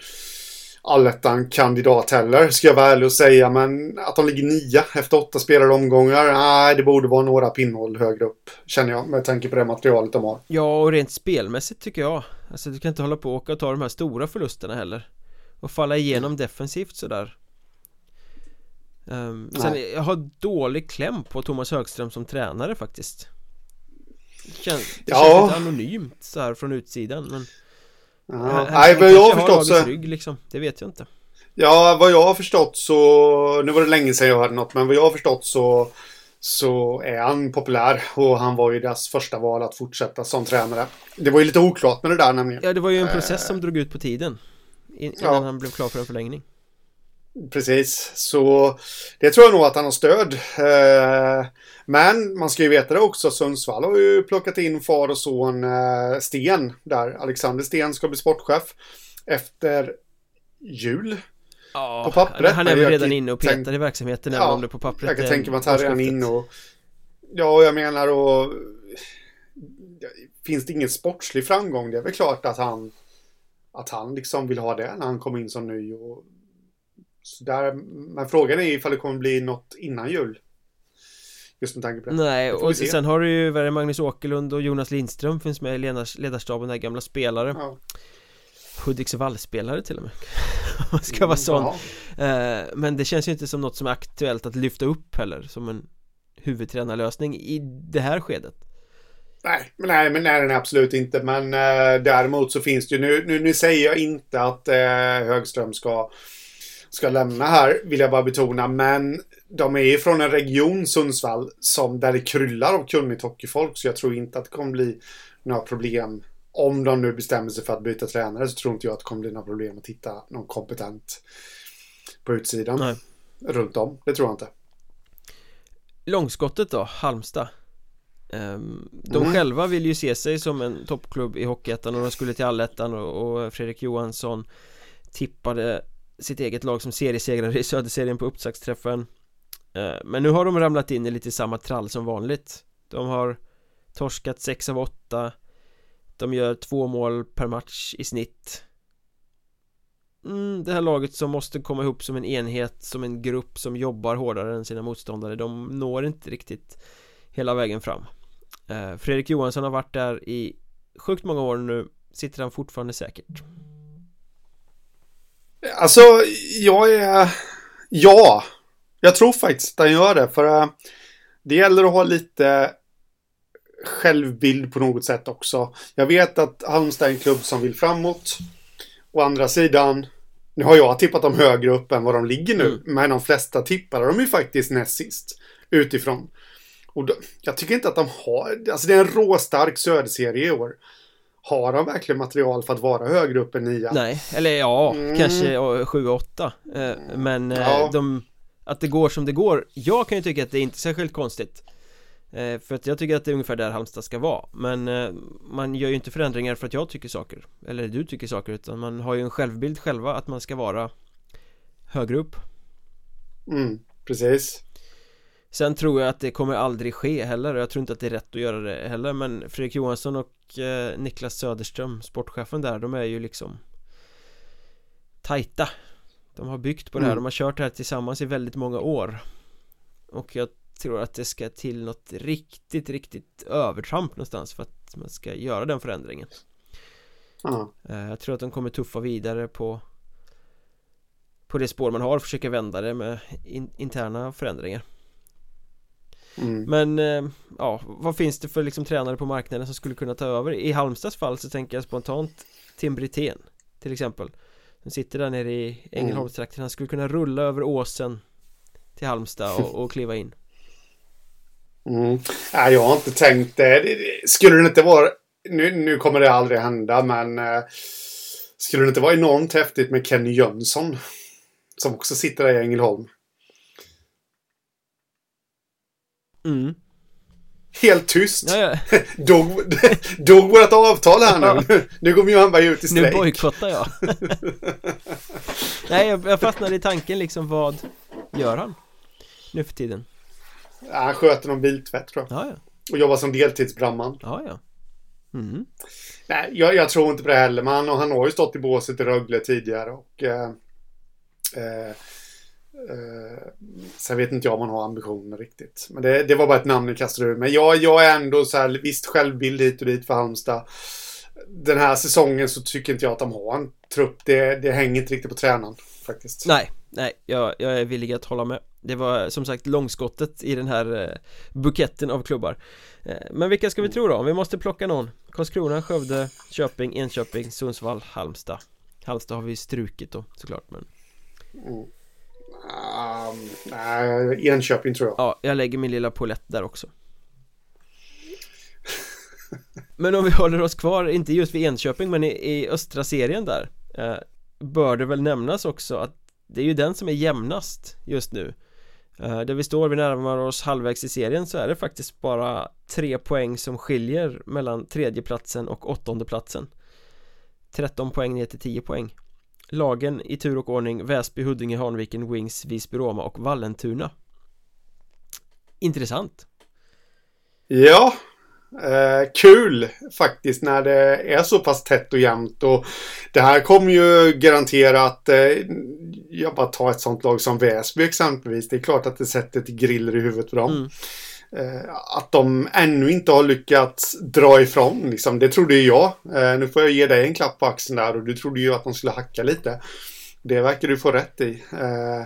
allettan-kandidat heller, ska jag vara ärlig och säga. Men att de ligger nia efter åtta spelade omgångar, nej, det borde vara några pinnhål högre upp, känner jag, med tanke på det materialet de har. Ja, och rent spelmässigt tycker jag. Alltså, du kan inte hålla på och åka och ta de här stora förlusterna heller. Och falla igenom defensivt sådär um, Sen jag har dålig kläm på Thomas Högström som tränare faktiskt känns, det ja. känns lite anonymt så här från utsidan men Ja. Nej, vad jag har förstått så... Rygg, liksom. Det vet jag inte. Ja, vad jag har förstått så... Nu var det länge sedan jag hörde något, men vad jag har förstått så... Så är han populär och han var ju deras första val att fortsätta som tränare. Det var ju lite oklart med det där nämligen. Ja, det var ju en process uh, som drog ut på tiden. Innan ja. han blev klar för en förlängning. Precis, så det tror jag nog att han har stöd. Uh, men man ska ju veta det också, Sundsvall har ju plockat in far och son uh, Sten där. Alexander Sten ska bli sportchef efter jul. Ja, på pappret. Han är väl redan inne och petar i verksamheten ja, även om det på pappret Jag kan tänka mig att han är redan inne och... Ja, jag menar och... Finns det ingen sportslig framgång? Det är väl klart att han... Att han liksom vill ha det när han kommer in som ny och... Så där, men frågan är ifall det kommer bli något innan jul. Just med tanke på det. Nej, och sen har du ju Magnus Åkerlund och Jonas Lindström finns med i ledarstaben, där gamla spelare. Ja. Hudiksvall-spelare till och med man ska vara sån mm, Men det känns ju inte som något som är aktuellt att lyfta upp heller Som en huvudtränarlösning i det här skedet Nej, men nej, men nej, nej absolut inte. Men eh, däremot så finns det ju, nu, nu, nu säger jag inte att eh, Högström ska, ska lämna här, vill jag bara betona. Men de är ju från en region, Sundsvall, som, där det kryllar av kunnigt hockeyfolk. Så jag tror inte att det kommer bli några problem om de nu bestämmer sig för att byta tränare så tror inte jag att det kommer bli några problem att hitta någon kompetent på utsidan. Nej. Runt om, det tror jag inte. Långskottet då, Halmstad. Um, de mm. själva vill ju se sig som en toppklubb i Hockeyettan och de skulle till Allettan och, och Fredrik Johansson tippade sitt eget lag som seriesegrare i Söderserien på uppsagsträffen eh, Men nu har de ramlat in i lite samma trall som vanligt. De har torskat 6 av 8 de gör två mål per match i snitt. Mm, Det här laget som måste komma ihop som en enhet Som en grupp som jobbar hårdare än sina motståndare De når inte riktigt hela vägen fram. Eh, Fredrik Johansson har varit där i sjukt många år nu. Sitter han fortfarande säkert? Alltså, jag är... Ja, jag tror faktiskt att han gör det. För uh, det gäller att ha lite självbild på något sätt också. Jag vet att Halmstad är en klubb som vill framåt. Å andra sidan, nu har jag tippat dem högre upp än vad de ligger nu. Mm. Men de flesta tippar de ju faktiskt näst sist. Utifrån. Och då, jag tycker inte att de har, alltså det är en råstark söderserie i år. Har de verkligen material för att vara högre upp än nia? Nej, eller ja, mm. kanske 7-8 eh, Men eh, ja. de, att det går som det går. Jag kan ju tycka att det är inte särskilt konstigt. Eh, för att jag tycker att det är ungefär där Halmstad ska vara. Men man gör ju inte förändringar för att jag tycker saker. Eller du tycker saker utan man har ju en självbild själva att man ska vara högre upp. Mm, precis Sen tror jag att det kommer aldrig ske heller Jag tror inte att det är rätt att göra det heller Men Fredrik Johansson och eh, Niklas Söderström Sportchefen där, de är ju liksom Tajta De har byggt på det här, mm. de har kört det här tillsammans i väldigt många år Och jag tror att det ska till något riktigt, riktigt övertramp någonstans för att man ska göra den förändringen mm. Jag tror att de kommer tuffa vidare på på det spår man har och försöka vända det med in, interna förändringar mm. Men eh, ja, vad finns det för liksom tränare på marknaden som skulle kunna ta över? I Halmstads fall så tänker jag spontant Tim Brithén till exempel Som sitter där nere i Ängelholmstrakten Han skulle kunna rulla över åsen till Halmstad och, och kliva in Mm. Nej, jag har inte tänkt det. Skulle det inte vara... Nu, nu kommer det aldrig hända, men... Eh, skulle det inte vara enormt häftigt med Kenny Jönsson? Som också sitter där i Ängelholm. Mm. Helt tyst. Ja, ja. dog, dog vårt avtal här nu. Ja. Nu går Mjörnberg ut i strejk. Nu bojkottar jag. Nej, jag, jag fastnade i tanken liksom vad gör han nu för tiden? Ja, han sköter någon biltvätt tror jag. Ja, ja. Och jobbar som deltidsbrandman. Ja, ja. Mm. Nej, jag, jag, tror inte på det heller. Men han, han har ju stått i båset i Rögle tidigare. Och, eh, eh, eh, sen vet inte jag om han har ambitioner riktigt. Men det, det var bara ett namn jag kastade ur Men jag, jag är ändå så här, visst självbild hit och dit för Halmstad. den här säsongen så tycker inte jag att de har en trupp. Det, det hänger inte riktigt på tränaren faktiskt. Nej, nej, jag, jag är villig att hålla med. Det var som sagt långskottet i den här eh, buketten av klubbar. Eh, men vilka ska vi tro då? Om vi måste plocka någon. Karlskrona, Skövde, Köping, Enköping, Sundsvall, Halmstad. Halmstad har vi strukit då såklart men Mm. Um, nej, Enköping tror jag. Ja, jag lägger min lilla polett där också. Men om vi håller oss kvar, inte just vid Enköping men i, i östra serien där eh, Bör det väl nämnas också att det är ju den som är jämnast just nu. Eh, Där vi står, vi närmar oss halvvägs i serien så är det faktiskt bara tre poäng som skiljer mellan tredjeplatsen och åttondeplatsen 13 poäng ner till 10 poäng. Lagen i tur och ordning Väsby, Huddinge, Hanviken, Wings, Visby, Roma och Vallentuna Intressant Ja, eh, kul faktiskt när det är så pass tätt och jämnt. Och det här kommer ju garanterat, eh, jag bara tar ett sånt lag som Väsby exempelvis. Det är klart att det sätter ett griller i huvudet på dem. mm. Eh, att de ännu inte har lyckats dra ifrån, liksom. det trodde ju jag. Eh, nu får jag ge dig en klapp på axeln där och du trodde ju att de skulle hacka lite. Det verkar du få rätt i. Eh,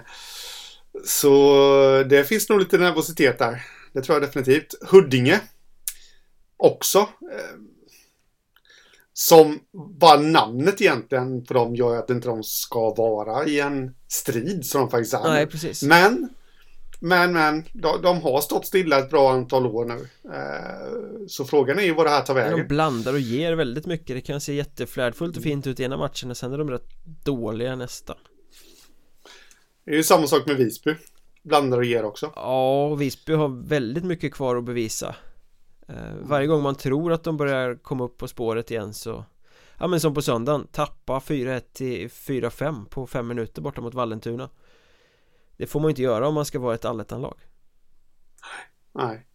så det finns nog lite nervositet där. Det tror jag definitivt. Huddinge. Också. Som bara namnet egentligen på dem gör att inte de ska vara i en strid som de faktiskt är. Nej, precis Men, men, men, de, de har stått stilla ett bra antal år nu. Eh, så frågan är ju vad det här tar vägen. De blandar och ger väldigt mycket Det kan se jätteflärdfullt och fint ut i ena matchen och sen är de rätt dåliga nästa Det är ju samma sak med Visby. Blandar och ger också. Ja, Visby har väldigt mycket kvar att bevisa eh, Varje gång man tror att de börjar komma upp på spåret igen så Ja men som på söndagen, tappa 4-1 till 4-5 på 5 minuter borta mot Vallentuna Det får man inte göra om man ska vara ett allettanlag Nej.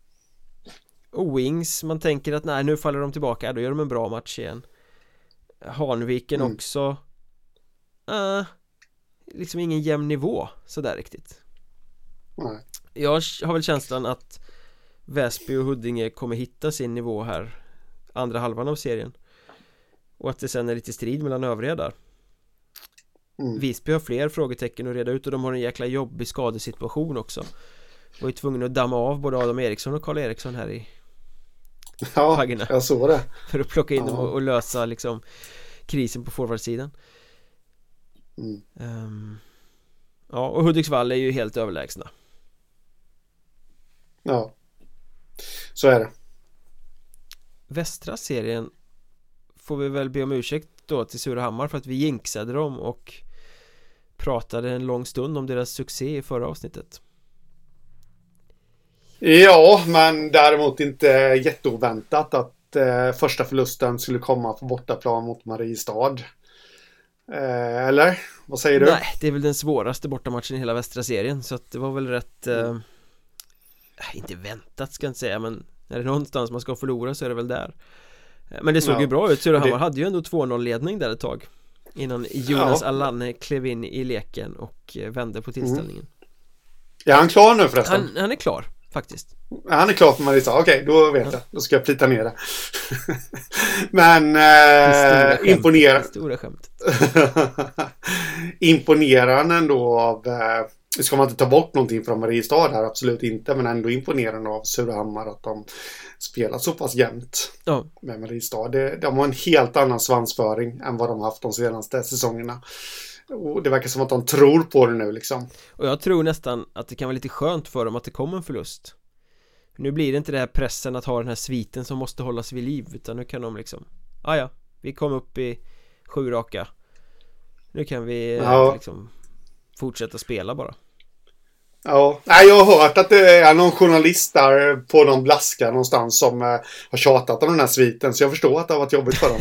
Och Wings, man tänker att nej nu faller de tillbaka, då gör de en bra match igen Hanviken Mm. också äh, Liksom ingen jämn nivå sådär riktigt Nej. Jag har väl känslan att Väsby och Huddinge kommer hitta sin nivå här Andra halvan av serien Och att det sen är lite strid mellan övriga där Mm. Visby har fler frågetecken att reda ut och de har en jäkla jobbig skadesituation också Var ju tvungna att damma av både Adam Eriksson och Karl Eriksson här i Ja, Faggorna. jag såg det. För att plocka in dem Ja. och, och lösa liksom Krisen på forwardsidan Mm. Ehm, Ja och Hudiksvall är ju helt överlägsna Ja. Så är det. Västra serien Får vi väl be om ursäkt då till Surahammar för att vi jinxade dem och Pratade en lång stund om deras succé i förra avsnittet Ja, men däremot inte jätteoväntat att eh, första förlusten skulle komma på bortaplan mot Mariestad. Eh, eller? Vad säger du? Nej, det är väl den svåraste bortamatchen i hela västra serien så att det var väl rätt eh, Mm. äh, Inte väntat ska jag inte säga men Är det någonstans man ska förlora så är det väl där Men det såg Ja. ju bra ut, Surahammar Det- hade ju ändå 2-0 ledning där ett tag Innan Jonas Ja. Allanne klev in i leken och eh, vände på tillställningen Är han klar nu förresten? han, han är klar faktiskt Han är klar för Mariestad. Okej, då vet jag. Då ska jag plita ner det. men eh, imponerande. imponerande ändå av... Eh, ska man inte ta bort någonting från Mariestad här? Absolut inte. Men ändå imponerande av Surahammar att de spelar så pass jämnt Ja, med Mariestad. De har en helt annan svansföring än vad de haft de senaste säsongerna. Och det verkar som att de tror på det nu liksom. och jag tror nästan att det kan vara lite skönt för dem att det kom en förlust Nu blir det inte det här pressen att ha den här sviten som måste hållas vid liv utan nu kan de liksom ah, ja, vi kom upp i sju raka Nu kan vi Ja. liksom fortsätta spela bara Ja, jag har hört att det är någon journalist där på någon blaska någonstans som eh, har tjatat om den här sviten. Så jag förstår att det har varit jobbigt för dem.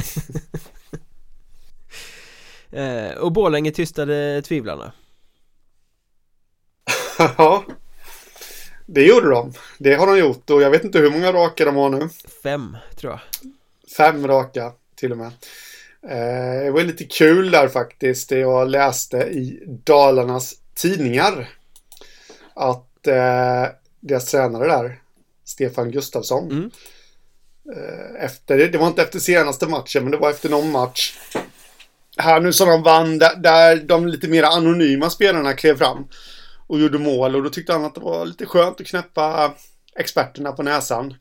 eh, Och Borlänge tystade tvivlarna Ja, det gjorde de. Det har de gjort och jag vet inte hur många raka de har nu. Fem, tror jag Fem raka till och med. Eh, det var lite kul där faktiskt. Det jag läste i Dalarnas tidningar. Att eh, deras tränare där, Stefan Gustafsson. Mm. Eh, efter, det var inte efter senaste matchen, men det var efter någon match. Här nu som de vann, där, där de lite mer anonyma spelarna klev fram och gjorde mål. Och då tyckte han att det var lite skönt att knäppa experterna på näsan.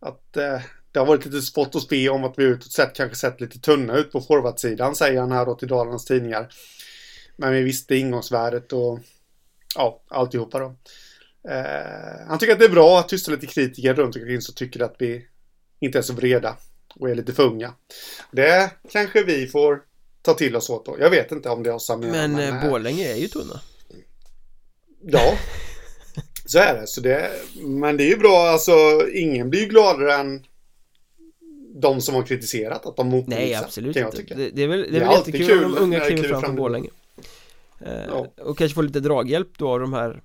Att eh, det har varit lite spott och spe om att vi utåt sett kanske sett lite tunna ut på forwardsidan, säger han här då till Dalarnas tidningar. Men vi visste ingångsvärdet och ja, alltihopa då. Eh, han tycker att det är bra att tysta lite kritiker runt omkring som tycker att vi inte är så vreda och är lite för unga. Det kanske vi får ta till oss åt då. Jag vet inte om det är oss Men, men äh, Borlänge är ju tunna. Ja, så är det. Så det. Men det är ju bra, alltså ingen blir ju gladare än de som har kritiserat att de motbevisar. Nej, absolut inte. Det, det, är väl, det är väl jättekul om de unga kliver fram, fram på Borlänge. Eh, ja. Och kanske få lite draghjälp då av de här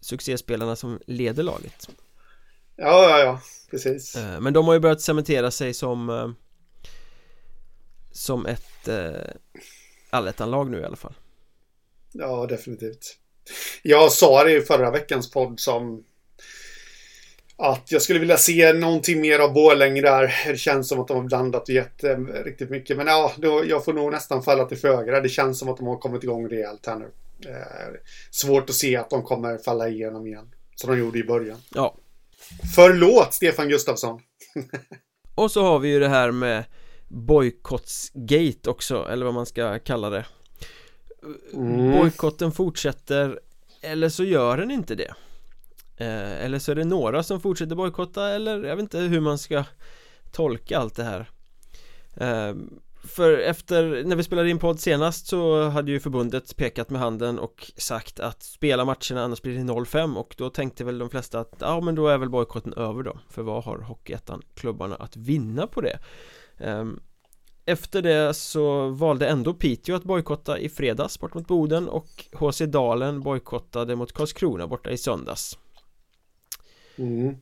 succéspelarna som leder laget. Ja, ja, ja, precis. Eh, men de har ju börjat cementera sig som eh, som ett allettanlag nu i alla fall. Ja, definitivt. Jag sa det i förra veckans podd som att jag skulle vilja se någonting mer av Borlänge där. Det känns som att de har blandat och gett eh, riktigt mycket. Men ja, då, jag får nog nästan falla till föga. Det känns som att de har kommit igång rejält här nu. Eh, svårt att se att de kommer falla igenom igen. Som de gjorde i början. Ja. Förlåt, Stefan Gustafsson. och så har vi ju det här med bojkottsgate också, eller vad man ska kalla det. Mm. Bojkotten fortsätter, eller så gör den inte det. Eh, eller så är det några som fortsätter bojkotta eller jag vet inte hur man ska tolka allt det här eh, För efter, när vi spelade in podd senast så hade ju förbundet pekat med handen och sagt att spela matcherna annars blir det 0-5 och då tänkte väl de flesta att ja men då är väl bojkotten över då För vad har Hockeyettan klubbarna att vinna på det? Eh, efter det så valde ändå Piteå att bojkotta i fredags bort mot Boden och HC Dalen bojkottade mot Karlskrona borta i söndags Mm.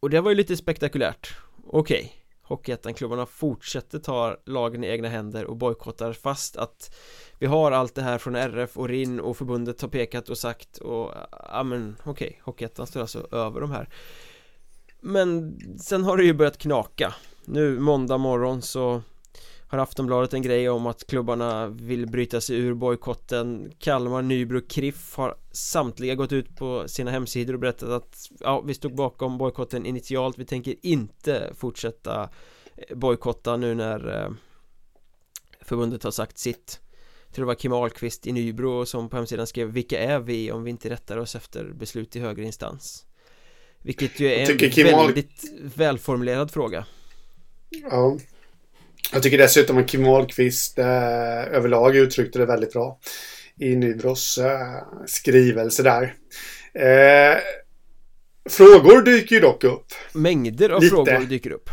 Och det var ju lite spektakulärt Okej okay. Hockeyettan-klubbarna fortsätter ta lagen i egna händer och bojkottar fast att vi har allt det här från RF och RIN och förbundet har pekat och sagt och ja men okej, okay, Hockeyettan står alltså över de här Men sen har det ju börjat knaka Nu måndag morgon så har Aftonbladet en grej om att klubbarna vill bryta sig ur bojkotten? Kalmar, Nybro, Kriff har samtliga gått ut på sina hemsidor och berättat att ja, vi stod bakom bojkotten initialt, vi tänker inte fortsätta eh, bojkotta nu när eh, förbundet har sagt sitt. Jag tror det var Kim Ahlqvist i Nybro som på hemsidan skrev Vilka är vi om vi inte rättar oss efter beslut i högre instans? Vilket ju är en väldigt välformulerad fråga. Ja jag tycker dessutom att Kim Ahlqvist eh, överlag uttryckte det väldigt bra i Nybros eh, skrivelse där. Eh, frågor dyker ju dock upp. Mängder av Lite. frågor dyker upp.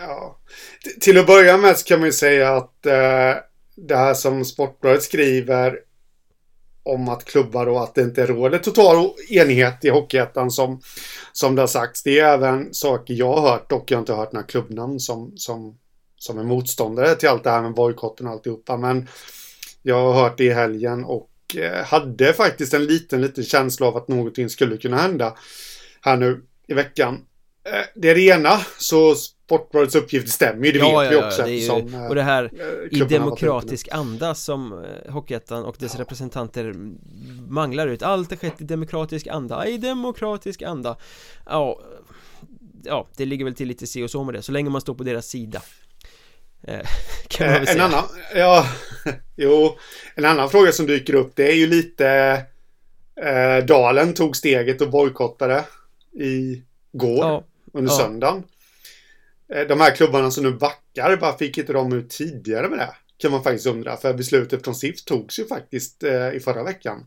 Ja. Till att börja med så kan man ju säga att eh, det här som Sportbladet skriver om att klubbar och att det inte råder total enighet i Hockeyettan som, som det har sagts. Det är även saker jag har hört, dock jag har inte hört några klubbnamn som, som som är motståndare till allt det här med bojkotten och alltihopa. Men jag har hört det i helgen och eh, hade faktiskt en liten, liten känsla av att någonting skulle kunna hända här nu i veckan. Eh, det är det ena, så Sportbladets uppgifter stämmer ju, det ja, vet ja, vi också. Ja, det ju, och det här eh, i demokratisk anda som Hockeyettan och dess ja. representanter manglar ut. Allt har skett i demokratisk anda, i demokratisk anda. Ja, ja, det ligger väl till lite si och så med det, så länge man står på deras sida. Eh, kan man väl en säga. annan, ja, jo, en annan fråga som dyker upp det är ju lite eh, Dalen tog steget och bojkottade i går ja, under ja. söndagen. Eh, de här klubbarna som nu backar, varför fick inte de ut tidigare med det? Kan man faktiskt undra, för beslutet från SIF togs ju faktiskt eh, i förra veckan.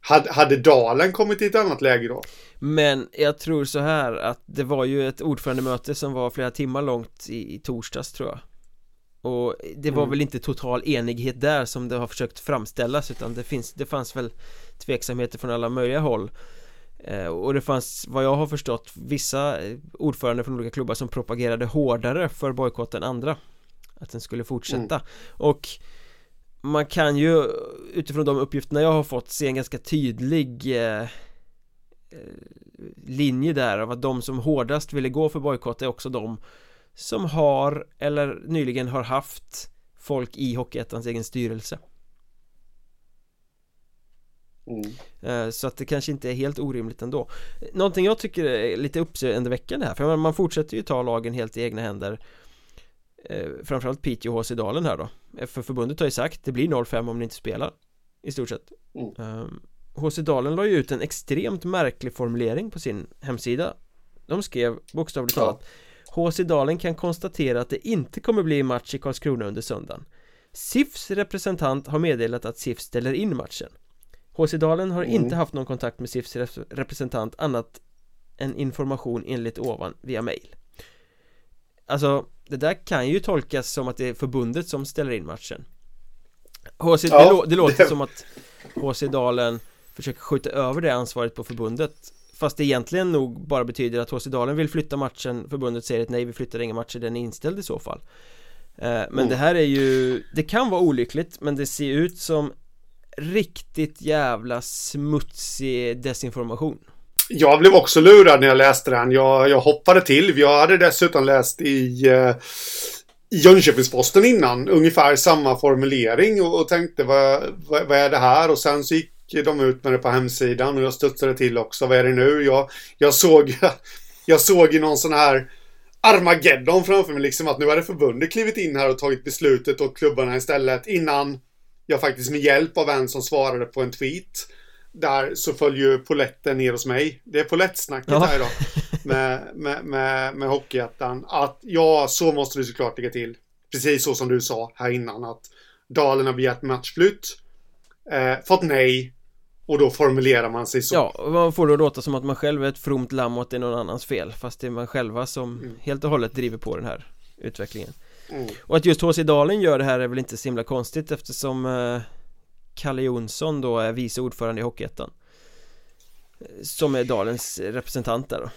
Hade, hade Dalen kommit i ett annat läge då? Men jag tror så här att det var ju ett ordförandemöte som var flera timmar långt i, i torsdags tror jag Och det var mm. väl inte total enighet där som det har försökt framställas utan det finns, det fanns väl tveksamheter från alla möjliga håll eh, och det fanns, vad jag har förstått, vissa ordförande från olika klubbar som propagerade hårdare för bojkott än andra Att den skulle fortsätta mm. Och man kan ju utifrån de uppgifterna jag har fått se en ganska tydlig eh, linje där av att de som hårdast ville gå för bojkott är också de som har eller nyligen har haft folk i Hockeyettans egen styrelse Mm. Eh, så att det kanske inte är helt orimligt ändå Någonting jag tycker är lite uppseendeväckande här För man fortsätter ju ta lagen helt i egna händer eh, Framförallt Piteå HC Dalen här då eh, För förbundet har ju sagt det blir 0-5 om ni inte spelar I stort sett mm. HC Dalen la ju ut en extremt märklig formulering på sin hemsida. De skrev bokstavligt talat ja. HC Dalen kan konstatera att det inte kommer bli match i Karlskrona under söndagen. SIFs representant har meddelat att SIF ställer in matchen. HC Dalen har mm. inte haft någon kontakt med SIFs representant annat än information enligt ovan via mail. Alltså det där kan ju tolkas som att det är förbundet som ställer in matchen. HC, ja, det, lå det låter det... som att HC Dalen försöker skjuta över det ansvaret på förbundet Fast det egentligen nog bara betyder att HC Dalen vill flytta matchen Förbundet säger att nej vi flyttar inga matcher, den är inställd i så fall eh, Men mm. det här är ju Det kan vara olyckligt men det ser ut som riktigt jävla smutsig desinformation Jag blev också lurad när jag läste den. Jag, jag hoppade till. Jag hade dessutom läst i eh, Jönköpingsposten innan. Ungefär samma formulering och, och tänkte vad, vad, vad, är det här? Och sen så gick de ut med det på hemsidan och jag studsade till också. Vad är det nu? Jag, jag såg jag såg i någon sån här Armageddon framför mig liksom att nu hade förbundet klivit in här och tagit beslutet åt klubbarna istället innan jag faktiskt med hjälp av en som svarade på en tweet där så följer ju poletten ner hos mig. Det är polettsnacket ja. här idag. Med, med, med, med Hockeyettan. Att ja, så måste det såklart ligga till. Precis så som du sa här innan. Att Dalen har begärt matchflytt. Eh, fått nej. Och då formulerar man sig så. Ja, man får då låta som att man själv är ett fromt lamm och att det är någon annans fel. Fast det är man själva som mm. helt och hållet driver på den här utvecklingen. Mm. Och att just HC Dalen gör det här är väl inte så himla konstigt eftersom eh, Kalle Jonsson då är vice ordförande i Hockeyettan Som är Dalens representant där då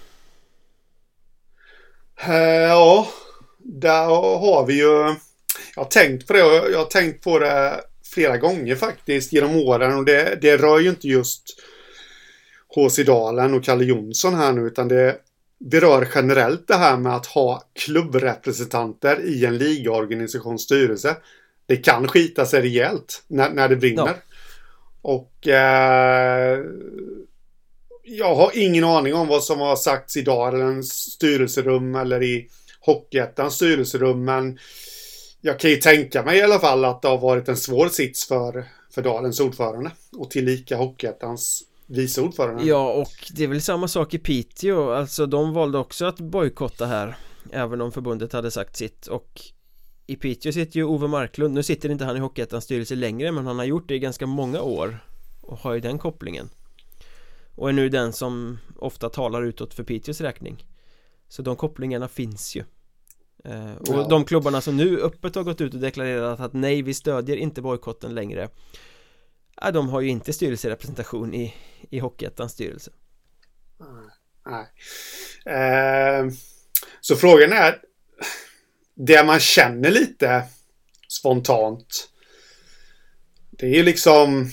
eh, Ja, där har vi ju Jag har tänkt på det och jag har tänkt på det flera gånger faktiskt genom åren och det, det rör ju inte just HC Dalen och Kalle Jonsson här nu utan det berör generellt det här med att ha klubbrepresentanter i en ligaorganisations styrelse. Det kan skita sig rejält när, när det brinner. Ja. Och eh, jag har ingen aning om vad som har sagts i Dalens styrelserum eller i Hockeyettans styrelserum. Men jag kan ju tänka mig i alla fall att det har varit en svår sits för, för Dalens ordförande och tillika Hockeyettans vice ordförande. Ja, och det är väl samma sak i Piteå, alltså de valde också att bojkotta här Även om förbundet hade sagt sitt. Och I Piteå sitter ju Ove Marklund, nu sitter inte han i Hockeyettans styrelse längre men han har gjort det i ganska många år Och har ju den kopplingen. Och är nu den som ofta talar utåt för Piteås räkning. Så de kopplingarna finns ju. Och ja. de klubbarna som nu öppet har gått ut och deklarerat att nej vi stödjer inte bojkotten längre Ja, de har ju inte styrelserepresentation i, i Hockeyettans styrelse. Nej. Eh, Så frågan är Det man känner lite spontant Det är ju liksom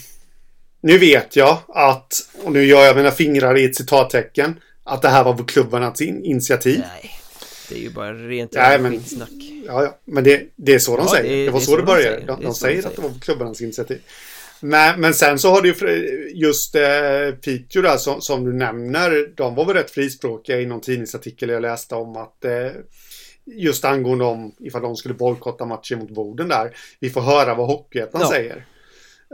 Nu vet jag att Och nu gör jag mina fingrar i ett citattecken Att det här var klubbarnas in, initiativ. Nej Det är ju bara rent Nej, men, skitsnack Ja, ja, men det, det är så de ja, säger. Det, det var det så, så det började. De, de, de säger att det var klubbarnas initiativ. Men, men sen så har du ju just eh, Piteå där som, som, du nämner. De var väl rätt frispråkiga i någon tidningsartikel jag läste om att eh, just angående om ifall de skulle bojkotta matchen mot Boden där. Vi får höra vad Hockeyettan ja. säger.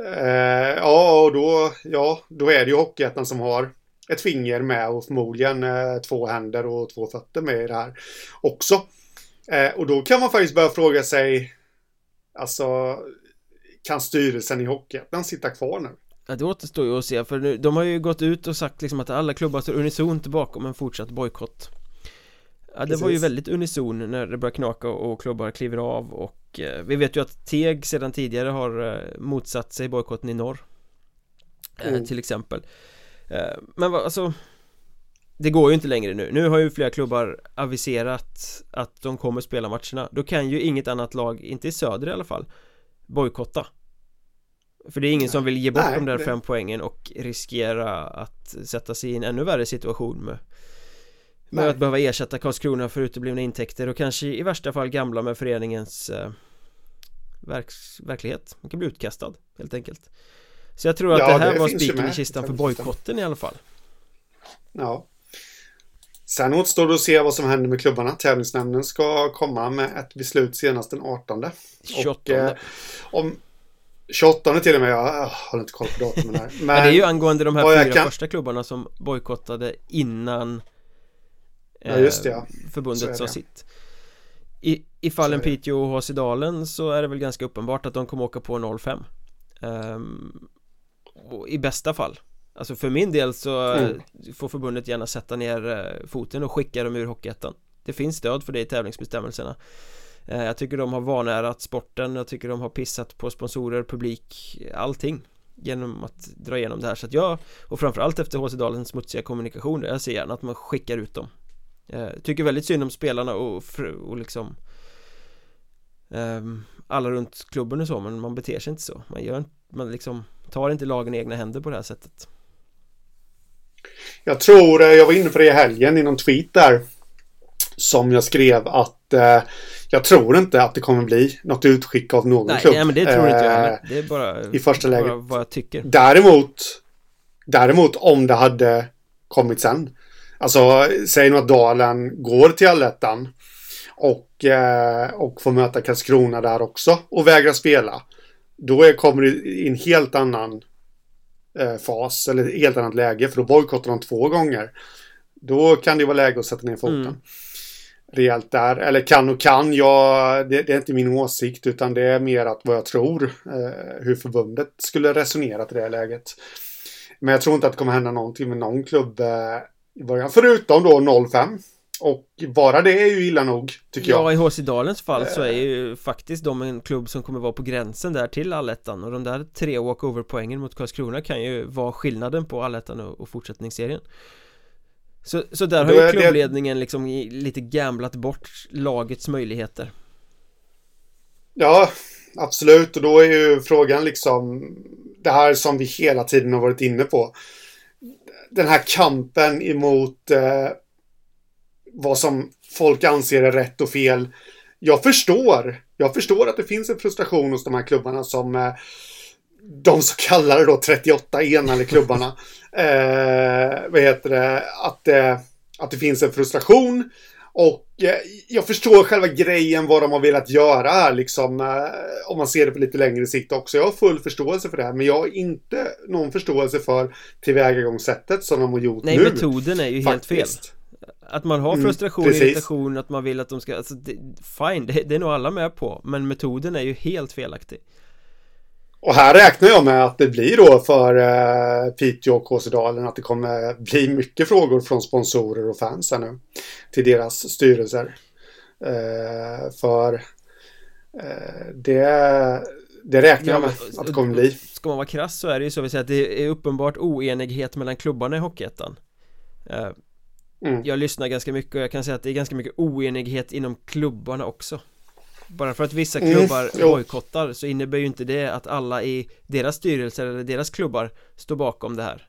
Eh, ja, och då, ja, då är det ju Hockeyettan som har ett finger med och förmodligen eh, två händer och två fötter med i det här också. Eh, och då kan man faktiskt börja fråga sig, alltså kan styrelsen i Hockeyettan sitta kvar nu? Ja, det återstår ju att se för nu, de har ju gått ut och sagt liksom att alla klubbar står unisont bakom en fortsatt bojkott Ja, det Precis. var ju väldigt unison när det började knaka och klubbar kliver av och eh, vi vet ju att Teg sedan tidigare har eh, motsatt sig bojkotten i norr eh, mm. Till exempel Men vad, alltså Det går ju inte längre nu, nu har ju flera klubbar aviserat att de kommer spela matcherna. Då kan ju inget annat lag, inte i söder i alla fall Bojkotta. För det är ingen som vill ge bort Nej, de där det- fem poängen och riskera att sätta sig i en ännu värre situation med med Nej. att behöva ersätta Karlskrona för uteblivna intäkter och kanske i värsta fall gamla med föreningens eh, verks, verklighet. Man kan bli utkastad helt enkelt Så jag tror att Ja, det här det var spiken i kistan för bojkotten i alla fall Ja. Sen återstår det att se vad som händer med klubbarna. Tävlingsnämnden ska komma med ett beslut senast den 18. 28 eh, om 28 till och med, jag har inte koll på datumen här. Men, Men det är ju angående de här fyra kan- första klubbarna som bojkottade innan Ja, just det, ja. Så Förbundet sa sitt I, I fallen. Piteå och HC Dalen så är det väl ganska uppenbart att de kommer åka på 0-5 Ehm, och I bästa fall. Alltså för min del så Mm. får förbundet gärna sätta ner eh, foten och skicka dem ur Hockeyettan. Det finns stöd för det i tävlingsbestämmelserna. Eh, Jag tycker de har vanärat sporten, jag tycker de har pissat på sponsorer, publik, allting Genom att dra igenom det här. Så att jag Och framförallt efter HC Dalens smutsiga kommunikation Jag ser gärna att man skickar ut dem. Eh, Tycker väldigt synd om spelarna och, och liksom ehm, Alla runt klubben och så men man beter sig inte så. Man gör Man liksom tar inte lagen i egna händer på det här sättet Jag tror, eh, jag var inne på det i helgen i någon tweet där. Som jag skrev att eh, jag tror inte att det kommer bli något utskick av någon Nej, klubb. nej men det tror inte jag Eh, Det är bara i första läget. vad jag tycker Däremot, däremot om det hade kommit sen. Alltså, säg nu att Dalen går till allettan och, eh, och får möta Karlskrona där också och vägrar spela. Då är, kommer det i en helt annan eh, fas eller helt annat läge för då bojkottar de två gånger. Då kan det vara läge att sätta ner foten. Mm. Rejält där. Eller kan och kan, jag, det, det är inte min åsikt utan det är mer att vad jag tror eh, hur förbundet skulle resonera i det här läget. Men jag tror inte att det kommer hända någonting med någon klubb eh, i början. Förutom då 05. Och bara det är ju illa nog, tycker Ja, jag. i HC Dalens fall så är ju faktiskt de en klubb som kommer vara på gränsen där till allettan och de där tre walkover-poängen mot Karlskrona kan ju vara skillnaden på allettan och, fortsättningsserien så, så där har ju klubbledningen liksom lite gamblat bort lagets möjligheter Ja, absolut. Och då är ju frågan liksom det här som vi hela tiden har varit inne på. Den här kampen emot eh, vad som folk anser är rätt och fel. Jag förstår. Jag förstår att det finns en frustration hos de här klubbarna som eh, de så kallade då 38 enade klubbarna. eh, vad heter det? Att, eh, att det finns en frustration. Och eh, jag förstår själva grejen vad de har velat göra här liksom. Eh, om man ser det på lite längre sikt också. Jag har full förståelse för det här. Men jag har inte någon förståelse för tillvägagångssättet som de har gjort Nej, nu. metoden är ju helt fel faktiskt. Att man har Mm, frustration, precis. irritation, att man vill att de ska, alltså det, fine, det, det är nog alla med på Men metoden är ju helt felaktig Och här räknar jag med att det blir då för eh, Piteå och Kåsedalen att det kommer bli mycket frågor från sponsorer och fans här nu. Till deras styrelser. Eh, för eh, det, det räknar jag med att det kommer bli. Ska man vara krass så är det ju så vi säger att det är uppenbart oenighet mellan klubbarna i Hockeyettan Eh, Mm. Jag lyssnar ganska mycket och jag kan säga att det är ganska mycket oenighet inom klubbarna också Bara för att vissa Mm, klubbar jo. bojkottar så innebär ju inte det att alla i deras styrelser eller deras klubbar står bakom det här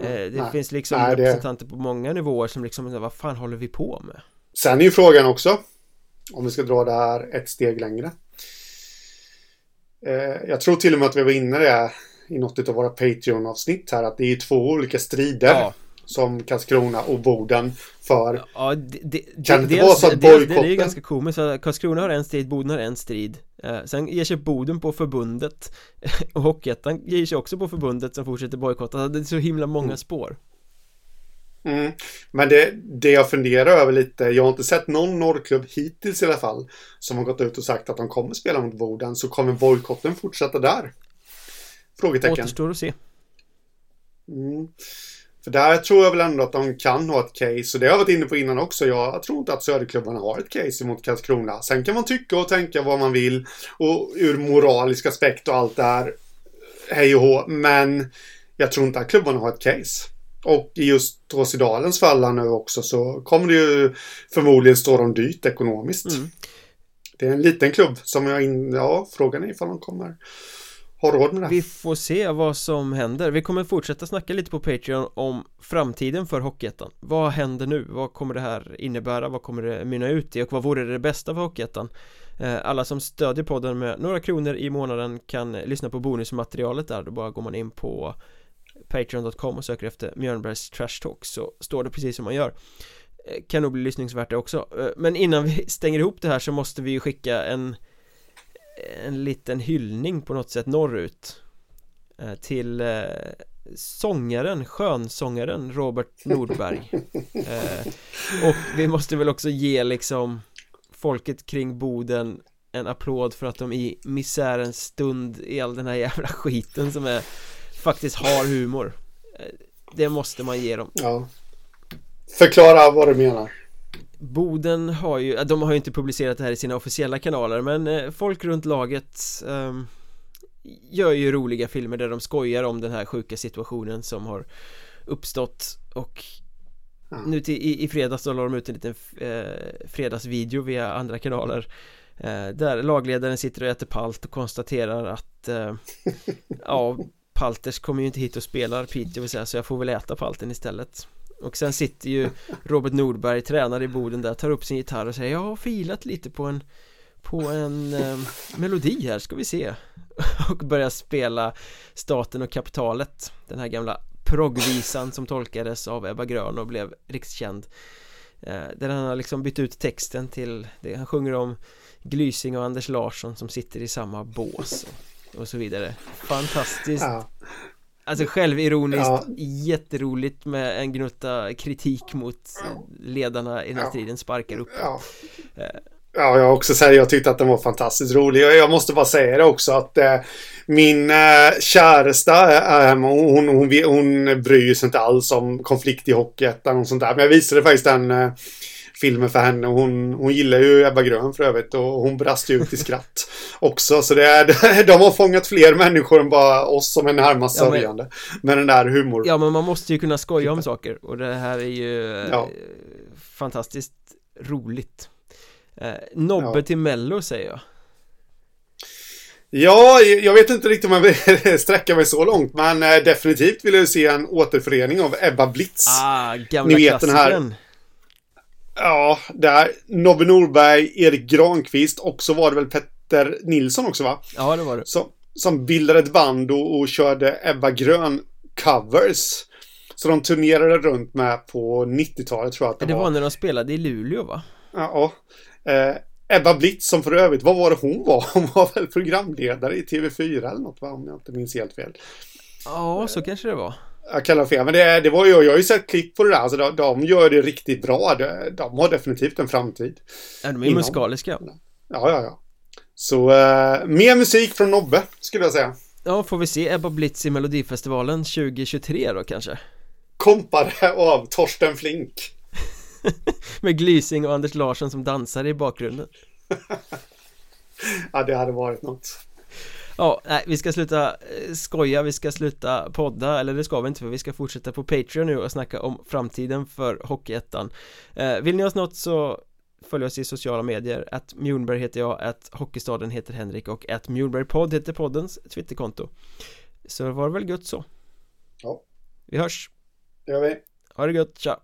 Eh, Det Nej. finns liksom Nej, det- representanter på många nivåer som liksom, vad fan håller vi på med? Sen är ju frågan också, om vi ska dra det här ett steg längre. Eh, jag tror till och med att vi var inne det i något av våra Patreon-avsnitt här, att det är två olika strider Ja, som Karlskrona och Boden för. ja det, det, Kan det inte vara så att dels- Det är ju bojkotten- ganska komiskt, Karlskrona har en strid, Boden har en strid eh, Sen ger sig Boden på förbundet Och Hockeyettan ger sig också på förbundet som fortsätter bojkotta Det är så himla många Mm. spår Mm. Men det, det jag funderar över lite, jag har inte sett någon norrklubb hittills i alla fall som har gått ut och sagt att de kommer spela mot Boden, så kommer bojkotten fortsätta där? Frågetecken. Återstår att se Mm. För där tror jag väl ändå att de kan ha ett case. Och det har jag varit inne på innan också. Jag tror inte att Söderklubbarna har ett case emot Karlskrona. Sen kan man tycka och tänka vad man vill. Och ur moralisk aspekt och allt det här. Hej och hå. Men jag tror inte att klubbarna har ett case. Och i just Råsidalens fall här nu också så kommer det ju förmodligen stå dem dyrt ekonomiskt. Mm. Det är en liten klubb som jag in... Ja, frågan är ifall de kommer har råd med det. Vi får se vad som händer Vi kommer fortsätta snacka lite på Patreon om framtiden för Hockeyettan Vad händer nu? Vad kommer det här innebära? Vad kommer det mynna ut i? Och vad vore det bästa för Hockeyettan? Eh, alla som stödjer podden med några kronor i månaden kan lyssna på bonusmaterialet där Då bara går man in på Patreon.com och söker efter Mjörnbergs Trash Talk så står det precis som man gör eh, Kan nog bli lyssningsvärt det också eh, Men innan vi stänger ihop det här så måste vi ju skicka en en liten hyllning på något sätt norrut Till sångaren, skönsångaren Robert Nordberg. Och vi måste väl också ge liksom folket kring Boden en applåd för att de i misärens stund i all den här jävla skiten som är faktiskt har humor. Eh, Det måste man ge dem. Ja. Förklara vad du menar Boden har ju, de har ju inte publicerat det här i sina officiella kanaler men eh, folk runt laget um, Gör ju roliga filmer där de skojar om den här sjuka situationen som har uppstått och nu till, i, i fredags så la de ut en liten eh, fredagsvideo via andra kanaler eh, Där lagledaren sitter och äter palt och konstaterar att eh, Ja, Palters kommer ju inte hit och spelar Piteå så jag får väl äta palten istället och sen sitter ju Robert Nordberg, tränare i Boden där, tar upp sin gitarr och säger Jag har filat lite på en På en eh, melodi här, ska vi se. Och börjar spela Staten och kapitalet Den här gamla proggvisan som tolkades av Ebba Grön och blev rikskänd. Eh, Där han har liksom bytt ut texten till det han sjunger om Glysing och Anders Larsson som sitter i samma bås och, och så vidare. Fantastiskt. Ja. Alltså självironiskt, ja. jätteroligt med en gnutta kritik mot ledarna i den här ja. striden sparkar upp ja. Eh, Ja, jag också säger jag tyckte att den var fantastiskt rolig. Jag måste bara säga det också att eh, min eh, käresta, eh, hon, hon, hon bryr sig inte alls om konflikt i Hockeyettan och sånt där. Men jag visade faktiskt den eh, filmen för henne och hon, hon gillar ju Ebba Grön för övrigt och hon brast ut i skratt också. Så det är, de har fångat fler människor än bara oss som är närmast ja, sörjande. Med den där humor. Ja, men man måste ju kunna skoja om saker och det här är ju ja. fantastiskt roligt. Eh, Nobbe ja. till Mello säger jag Ja, jag vet inte riktigt om jag vill sträcka mig så långt, men eh, definitivt vill jag se en återförening av Ebba Blitz. Ah, gamla Ni vet den här. Ja, där Nobbe Norberg, Erik Granqvist och så var det väl Petter Nilsson också va? Ja, det var det. Som, som bildade ett band och, och körde Ebba Grön covers. Så de turnerade runt med på 90-talet tror jag att det, det var. Det var när de spelade i Luleå va? Ja. Eh, Ebba Blitz som för övrigt, vad var det hon var? Hon var väl programledare i TV4 eller något va? Om jag inte minns helt fel. Ja, så kanske det var. Jag kallar fel, men det, det var ju, jag har ju sett klipp på det där, alltså de, de gör det riktigt bra. De, de har definitivt en framtid. Ja, de är ju musikaliska. Ja, ja, ja. Så uh, mer musik från Nobbe, skulle jag säga. Ja, får vi se Ebba Blitz i Melodifestivalen 2023 då kanske? Kompade av Torsten Flink. Med Glysing och Anders Larsson som dansar i bakgrunden Ja det hade varit något Ja, nej, vi ska sluta eh, skoja, vi ska sluta podda, eller det ska vi inte för vi ska fortsätta på Patreon nu och snacka om framtiden för Hockeyettan. Eh, Vill ni ha oss något så följ oss i sociala medier, att Mjolnberg heter jag, att Hockeystaden heter Henrik och att Mjolnbergpodd heter poddens Twitterkonto. Så var det väl gött så. Ja. Vi hörs. Det gör vi. Ha det gött, tja